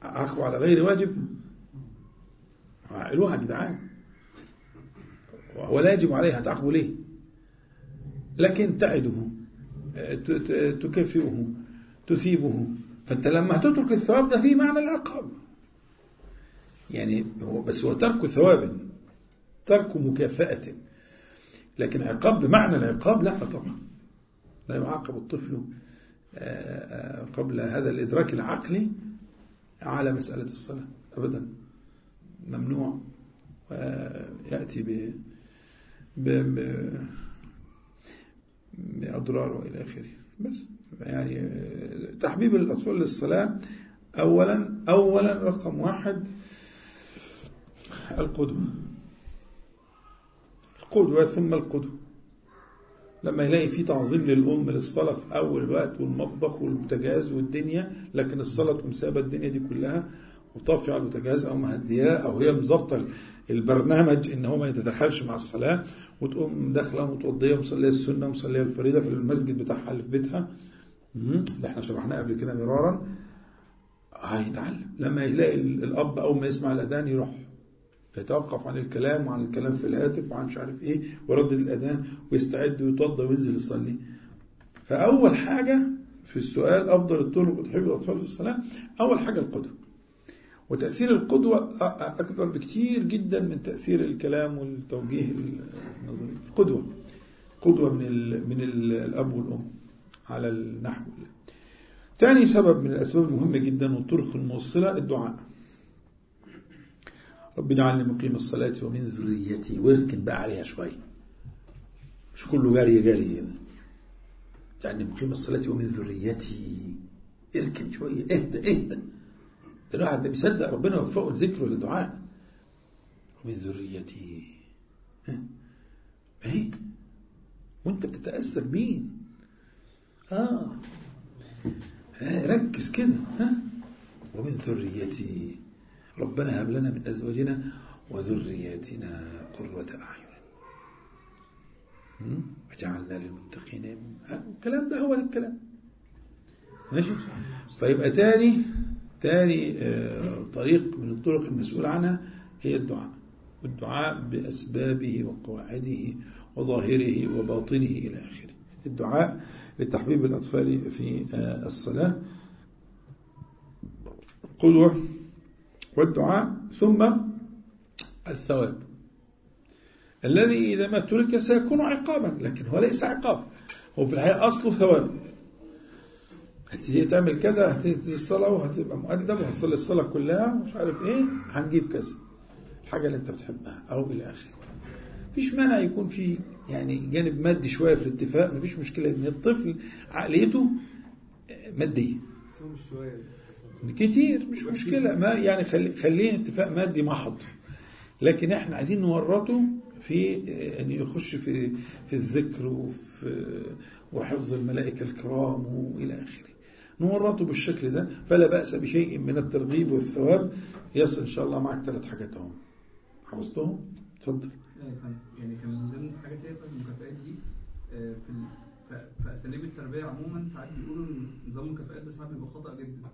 عاقبه على غير واجب. عقلوها يا جدعان ولا يجب عليه هتعاقبه ليه لكن تعده تكافئه تثيبه. فانت لما هتترك الثواب ده فيه معنى العقاب. يعني هو بس هو ترك ثواب ترك مكافأة. لكن عقاب بمعنى العقاب لا طبعا. لا يعاقب الطفل قبل هذا الإدراك العقلي على مسألة الصلاة. أبدا. ممنوع. يأتي ب بأضرار وإلى آخره. بس. يعني تحبيب الأطفال للصلاة أولا أولا رقم واحد القدوة. القدوة ثم القدوة. لما يلاقي في تعظيم للأم للصلاة في أول الوقت والمطبخ والبوتاجاز والدنيا لكن الصلاة تقوم سابة الدنيا دي كلها وطافية على البوتاجاز أو مهدياه أو هي مظبطة البرنامج إن هو ما يتدخلش مع الصلاة وتقوم داخلة متوضية ومصلية السنة ومصلية الفريضة في المسجد بتاعها اللي في بيتها. اللي إحنا شرحناه قبل كده مرارا. هيتعلم. لما يلاقي الأب أول ما يسمع الأذان يروح يتوقف عن الكلام وعن الكلام في الهاتف وعن مش عارف إيه ويردد الأذان ويستعد ويتوضى وينزل يصلي. فأول حاجة في السؤال أفضل الطرق وتحب الأطفال في الصلاة أول حاجة القدوة. وتأثير القدوة أكثر بكثير جدا من تأثير الكلام والتوجيه النظري. القدوة قدوة من ال من ال الأب والأم على النحو. ثاني سبب من الأسباب المهمة جدا والطرق الموصلة الدعاء. رب اجعلني مقيم الصلاة ومن ذريتي. واركن بقى عليها شوية. مش كله جاري جاري هنا. يعني مقيم الصلاة ومن ذريتي. اركن شوية. اهدى اهدى. ده الواحد ده بيصدق ربنا وفقه الذكر والدعاء ومن ذريتي. اهي وانت بتتأثر مين آه. ركز كده. ها؟ ومن ذريتي. ربنا هب لنا من أزواجنا وذرياتنا قرة أعين. وجعلنا للمتقين الكلام ده هو ده الكلام. ماشي؟ فيبقى تاني تاني طريق من الطرق المسؤول عنها هي الدعاء. والدعاء بأسبابه وقواعده وظاهره وباطنه إلى آخره. الدعاء لتحبيب الأطفال في الصلاة. قدوة والدعاء ثم الثواب. الذي إذا ما ترك سيكون عقابا لكن هو ليس عقاب هو في الحقيقة أصله ثواب. هتيجي تعمل كذا هتيجي الصلاة وهتبقى مؤدب وهتصلي الصلاة كلها ومش عارف إيه هنجيب كذا. الحاجة اللي أنت بتحبها أو إلى آخره. مفيش مانع يكون في يعني جانب مادي شوية في الاتفاق مفيش مشكلة إن الطفل عقليته مادية. كتير مش مشكلة. ما يعني خلي خليه اتفاق مادي محض لكن إحنا عايزين نورطه في ان يخش في في الذكر وفي وحفظ الملائكة الكرام وإلى آخره. نورطه بالشكل ده فلا بأس بشيء من الترغيب والثواب. يصل إن شاء الله معك ثلاث حاجات أهو. حفظتهم؟ اتفضل. يعني كان من ضمن الحاجات اللي في المكافآت دي في في أساليب التربية عموما ساعات بيقولوا إن نظام المكافآت ده ساعات بيبقى خطأ جدا.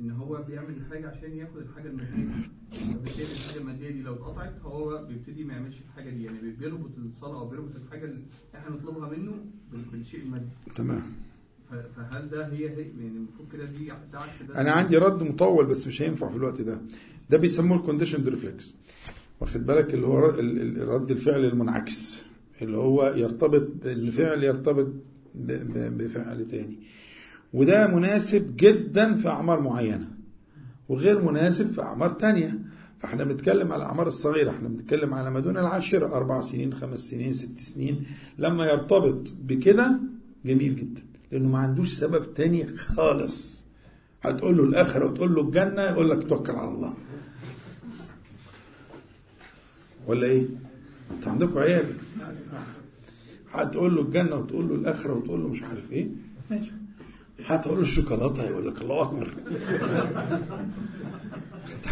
إن هو بيعمل الحاجة عشان ياخد الحاجة المادية دي. فبالتالي الحاجة المادية دي لو اتقطعت هو بيبتدي ما يعملش الحاجة دي. يعني بيربط الصلاة أو بيربط الحاجة اللي إحنا نطلبها منه بالشيء المادي. تمام. فهل ده هي يعني المفروض كده دي ده عكس ده؟ أنا عندي رد مطول بس مش هينفع في الوقت ده. ده بيسموه ال conditioned reflex. واخد بالك؟ اللي هو رد الفعل المنعكس. اللي هو يرتبط الفعل يرتبط بفعل تاني. وده مناسب جدا في أعمار معينة وغير مناسب في أعمار تانية. فإحنا بنتكلم على الأعمار الصغيرة إحنا بنتكلم على ما دون العاشرة أربع سنين خمس سنين ست سنين. لما يرتبط بكده جميل جدا لأنه ما عندوش سبب تاني خالص. هتقول له الآخرة وتقول له الجنة يقول لك توكل على الله. ولا إيه؟ انت عندكم عيال؟ هتقول له الجنة وتقول له الآخرة وتقول له مش عارف إيه؟ ماشي. هتقول له الشوكولاتة يقول لك الله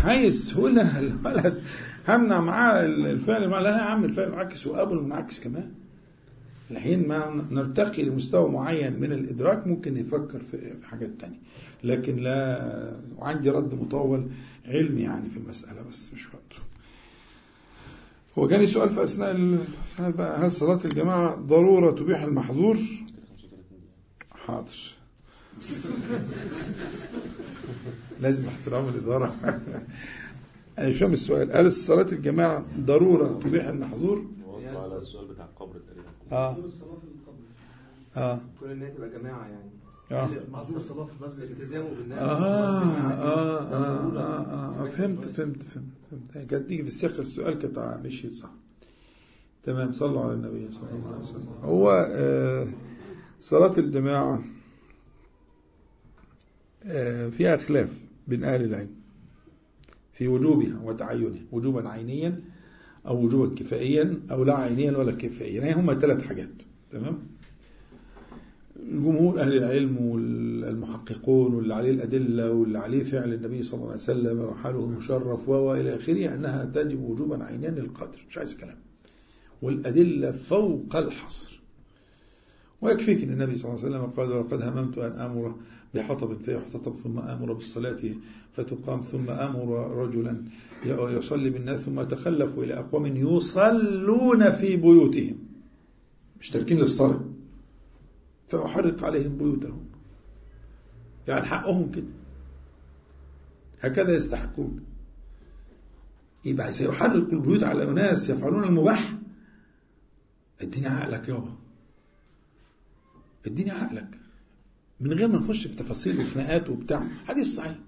عايز تقول أنا الولد همنع معاه الفعل مع لا يا عم الفعل معكس وابو المنعكس كمان. الحين ما نرتقي لمستوى معين من الإدراك ممكن نفكر في حاجات تانية. لكن لا وعندي رد مطول علمي يعني في المسألة بس مش وقته. هو جاني سؤال في أثناء ال... هل صلاة الجماعة ضرورة تبيح المحظور؟ حاضر. *laughs* لازم احترام الإدارة. *laughs* أنا مش فاهم السؤال. هل صلاة الجماعة ضرورة تبيح المحظور؟ على السؤال بتاع القبر تقريبا. آه. آه. كل ان هي تبقى جماعة يعني. آه. معذور الصلاه في المسجد التزامه بالناس آه آه, آه, آه, آه, آه فهمت فهمت فهمت فهمت. كانت تيجي في السياق السؤال كانت مشيت صح. تمام صلوا على النبي صلى الله عليه وسلم. هو آه صلاة الجماعة آه فيها خلاف بين أهل العلم في وجوبها وتعينها وجوبا عينيا أو وجوبا كفائيا أو لا عينيا ولا كفائيا. يعني هما ثلاث حاجات تمام؟ جمهور أهل العلم المحققون واللي عليه الأدلة واللي عليه فعل النبي صلى الله عليه وسلم وحاله المشرف وإلى آخره أنها تجب وجوبا عينيا للقدر. مش عايز كلام. والأدلة فوق الحصر. ويكفيك أن النبي صلى الله عليه وسلم قال ولقد هممت أن آمر بحطب فيحتطب ثم آمر بالصلاة فتقام ثم آمر رجلا يصلي بالناس ثم تخلفوا إلى أقوام يصلون في بيوتهم. مش تركين للصلاة. فأحرق عليهم بيوتهم. يعني حقهم كده. هكذا يستحقون. يبقى سيحرق البيوت على أناس يفعلون المباح. اديني عقلك يابا. اديني عقلك. من غير ما نخش في تفاصيل وخناقات وبتاع. حديث صحيح.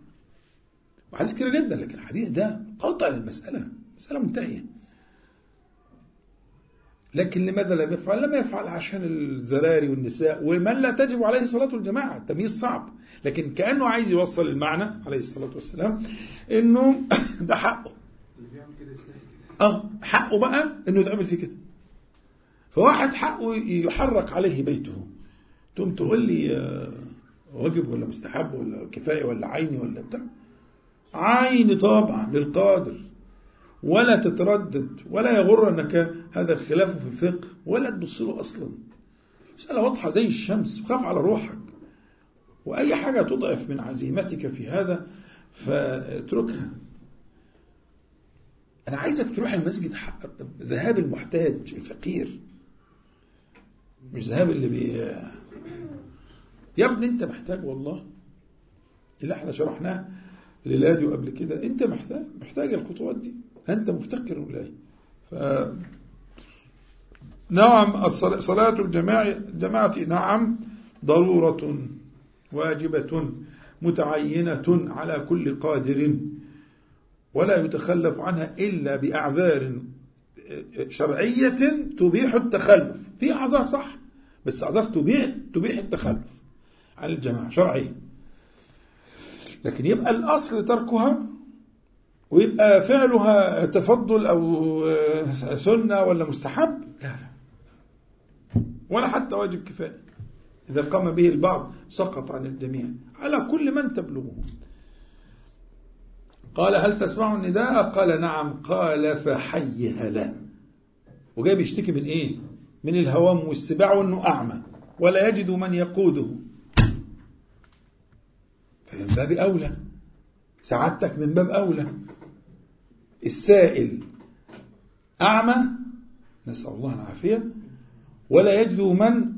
وحديث كتير جدا لكن الحديث ده قاطع للمسألة. مسألة منتهية. لكن لماذا لم يفعل؟ لم يفعل عشان الذراري والنساء ومن لا تجب عليه صلاة الجماعة. التمييز صعب. لكن كأنه عايز يوصل المعنى عليه الصلاة والسلام إنه *coughs* ده حقه. آه حقه بقى إنه يتعمل فيه كده. فواحد حقه يحرك عليه بيته. تقوم تقول لي واجب ولا مستحب ولا كفاية ولا عيني ولا بتاع. عيني طبعا للقادر. ولا تتردد ولا يغرنك هذا الخلاف في الفقه ولا تبص له أصلا. مسألة واضحة زي الشمس وخاف على روحك. وأي حاجة تضعف من عزيمتك في هذا فاتركها. أنا عايزك تروح المسجد ذهاب المحتاج الفقير. مش ذهاب اللي بي يا ابني أنت محتاج والله. اللي إحنا شرحناه للاديو قبل كده أنت محتاج محتاج الخطوات دي. أنت مفتقر إليه ف نعم صلاة الجماعة الجماعة نعم ضرورة واجبة متعينة على كل قادر ولا يتخلف عنها إلا بأعذار شرعية تبيح التخلف. في أعذار صح بس أعذار تبيح تبيح التخلف عن الجماعة شرعية لكن يبقى الأصل تركها ويبقى فعلها تفضل أو سنة ولا مستحب لا لا. ولا حتى واجب كفاية. إذا قام به البعض سقط عن الجميع. على كل من تبلغه. قال هل تسمع النداء؟ قال نعم. قال فحيها له. وجاي بيشتكي من إيه؟ من الهوام والسباع وإنه أعمى. ولا يجد من يقوده. فمن باب أولى. سعادتك من باب أولى. السائل أعمى. نسأل الله العافية. ولا يجد من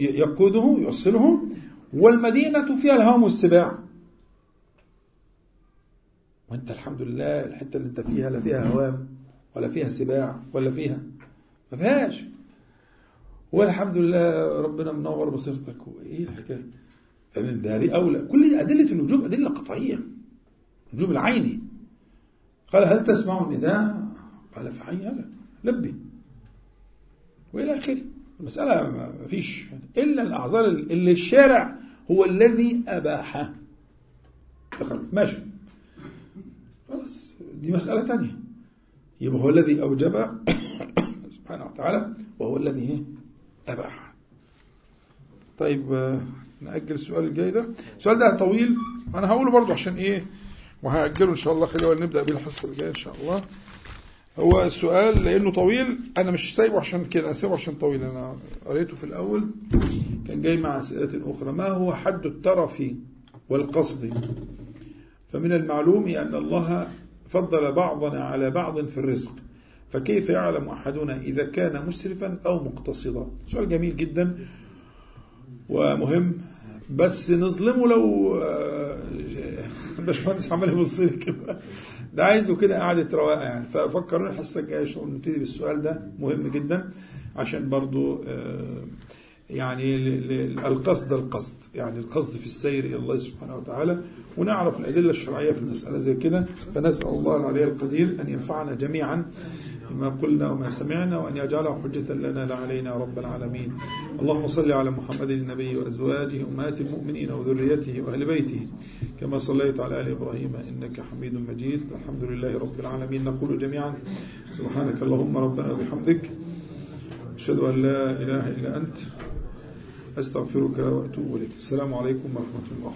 يقوده يوصله. والمدينة فيها الهوام والسباع. وأنت الحمد لله الحتة اللي أنت فيها لا فيها هوام ولا فيها سباع ولا فيها. ما فيهاش. والحمد لله ربنا منور بصيرتك. وإيه الحكاية؟ فمن باب أولى. كل أدلة الوجوب أدلة قطعية. الوجوب العيني. قال هل تسمع النداء قال فحي هلا لبي. وإلى آخره. المسألة ما فيش. إلا الأعذار اللي الشارع هو الذي أباحه. ماشي. خلاص دي مسألة تانية. يبقى هو الذي أوجب *coughs* سبحانه وتعالى وهو الذي؟ أباح. طيب آه، نأجل السؤال الجاي ده. السؤال ده طويل. أنا هقوله برضو عشان إيه؟ وهأجله إن شاء الله خلينا نبدأ بيه الحصة الجاية إن شاء الله. هو السؤال لأنه طويل أنا مش سايبه عشان كده أنا سايبه عشان طويل. أنا قريته في الأول كان جاي مع أسئلة أخرى. ما هو حد الترف والقصد؟ فمن المعلوم أن الله فضل بعضنا على بعض في الرزق. فكيف يعلم أحدنا إذا كان مسرفا أو مقتصدا؟ سؤال جميل جدا ومهم. بس نظلمه لو آه، *laughs* باشمهندس عمال يبص لي كده. ده عايز له كده قعدة رواقة يعني. ففكروني الحصه الجايه نبتدي بالسؤال ده. مهم جدا. عشان برضو آه، يعني القصد القصد. يعني القصد في السير إلى الله سبحانه وتعالى. ونعرف الأدلة الشرعية في المسألة زي كده. فنسأل الله العلي القدير أن ينفعنا جميعا بما قلنا وما سمعنا وأن يجعله حجة لنا لا علينا رب العالمين. اللهم صل على محمد النبي وأزواجه أمهات المؤمنين وذريته وأهل بيته. كما صليت على آل إبراهيم إنك حميد مجيد. والحمد لله رب العالمين. نقول جميعا سبحانك اللهم ربنا وبحمدك. أشهد أن لا إله إلا أنت. أستغفرك وأتوب إليك. السلام عليكم ورحمة الله.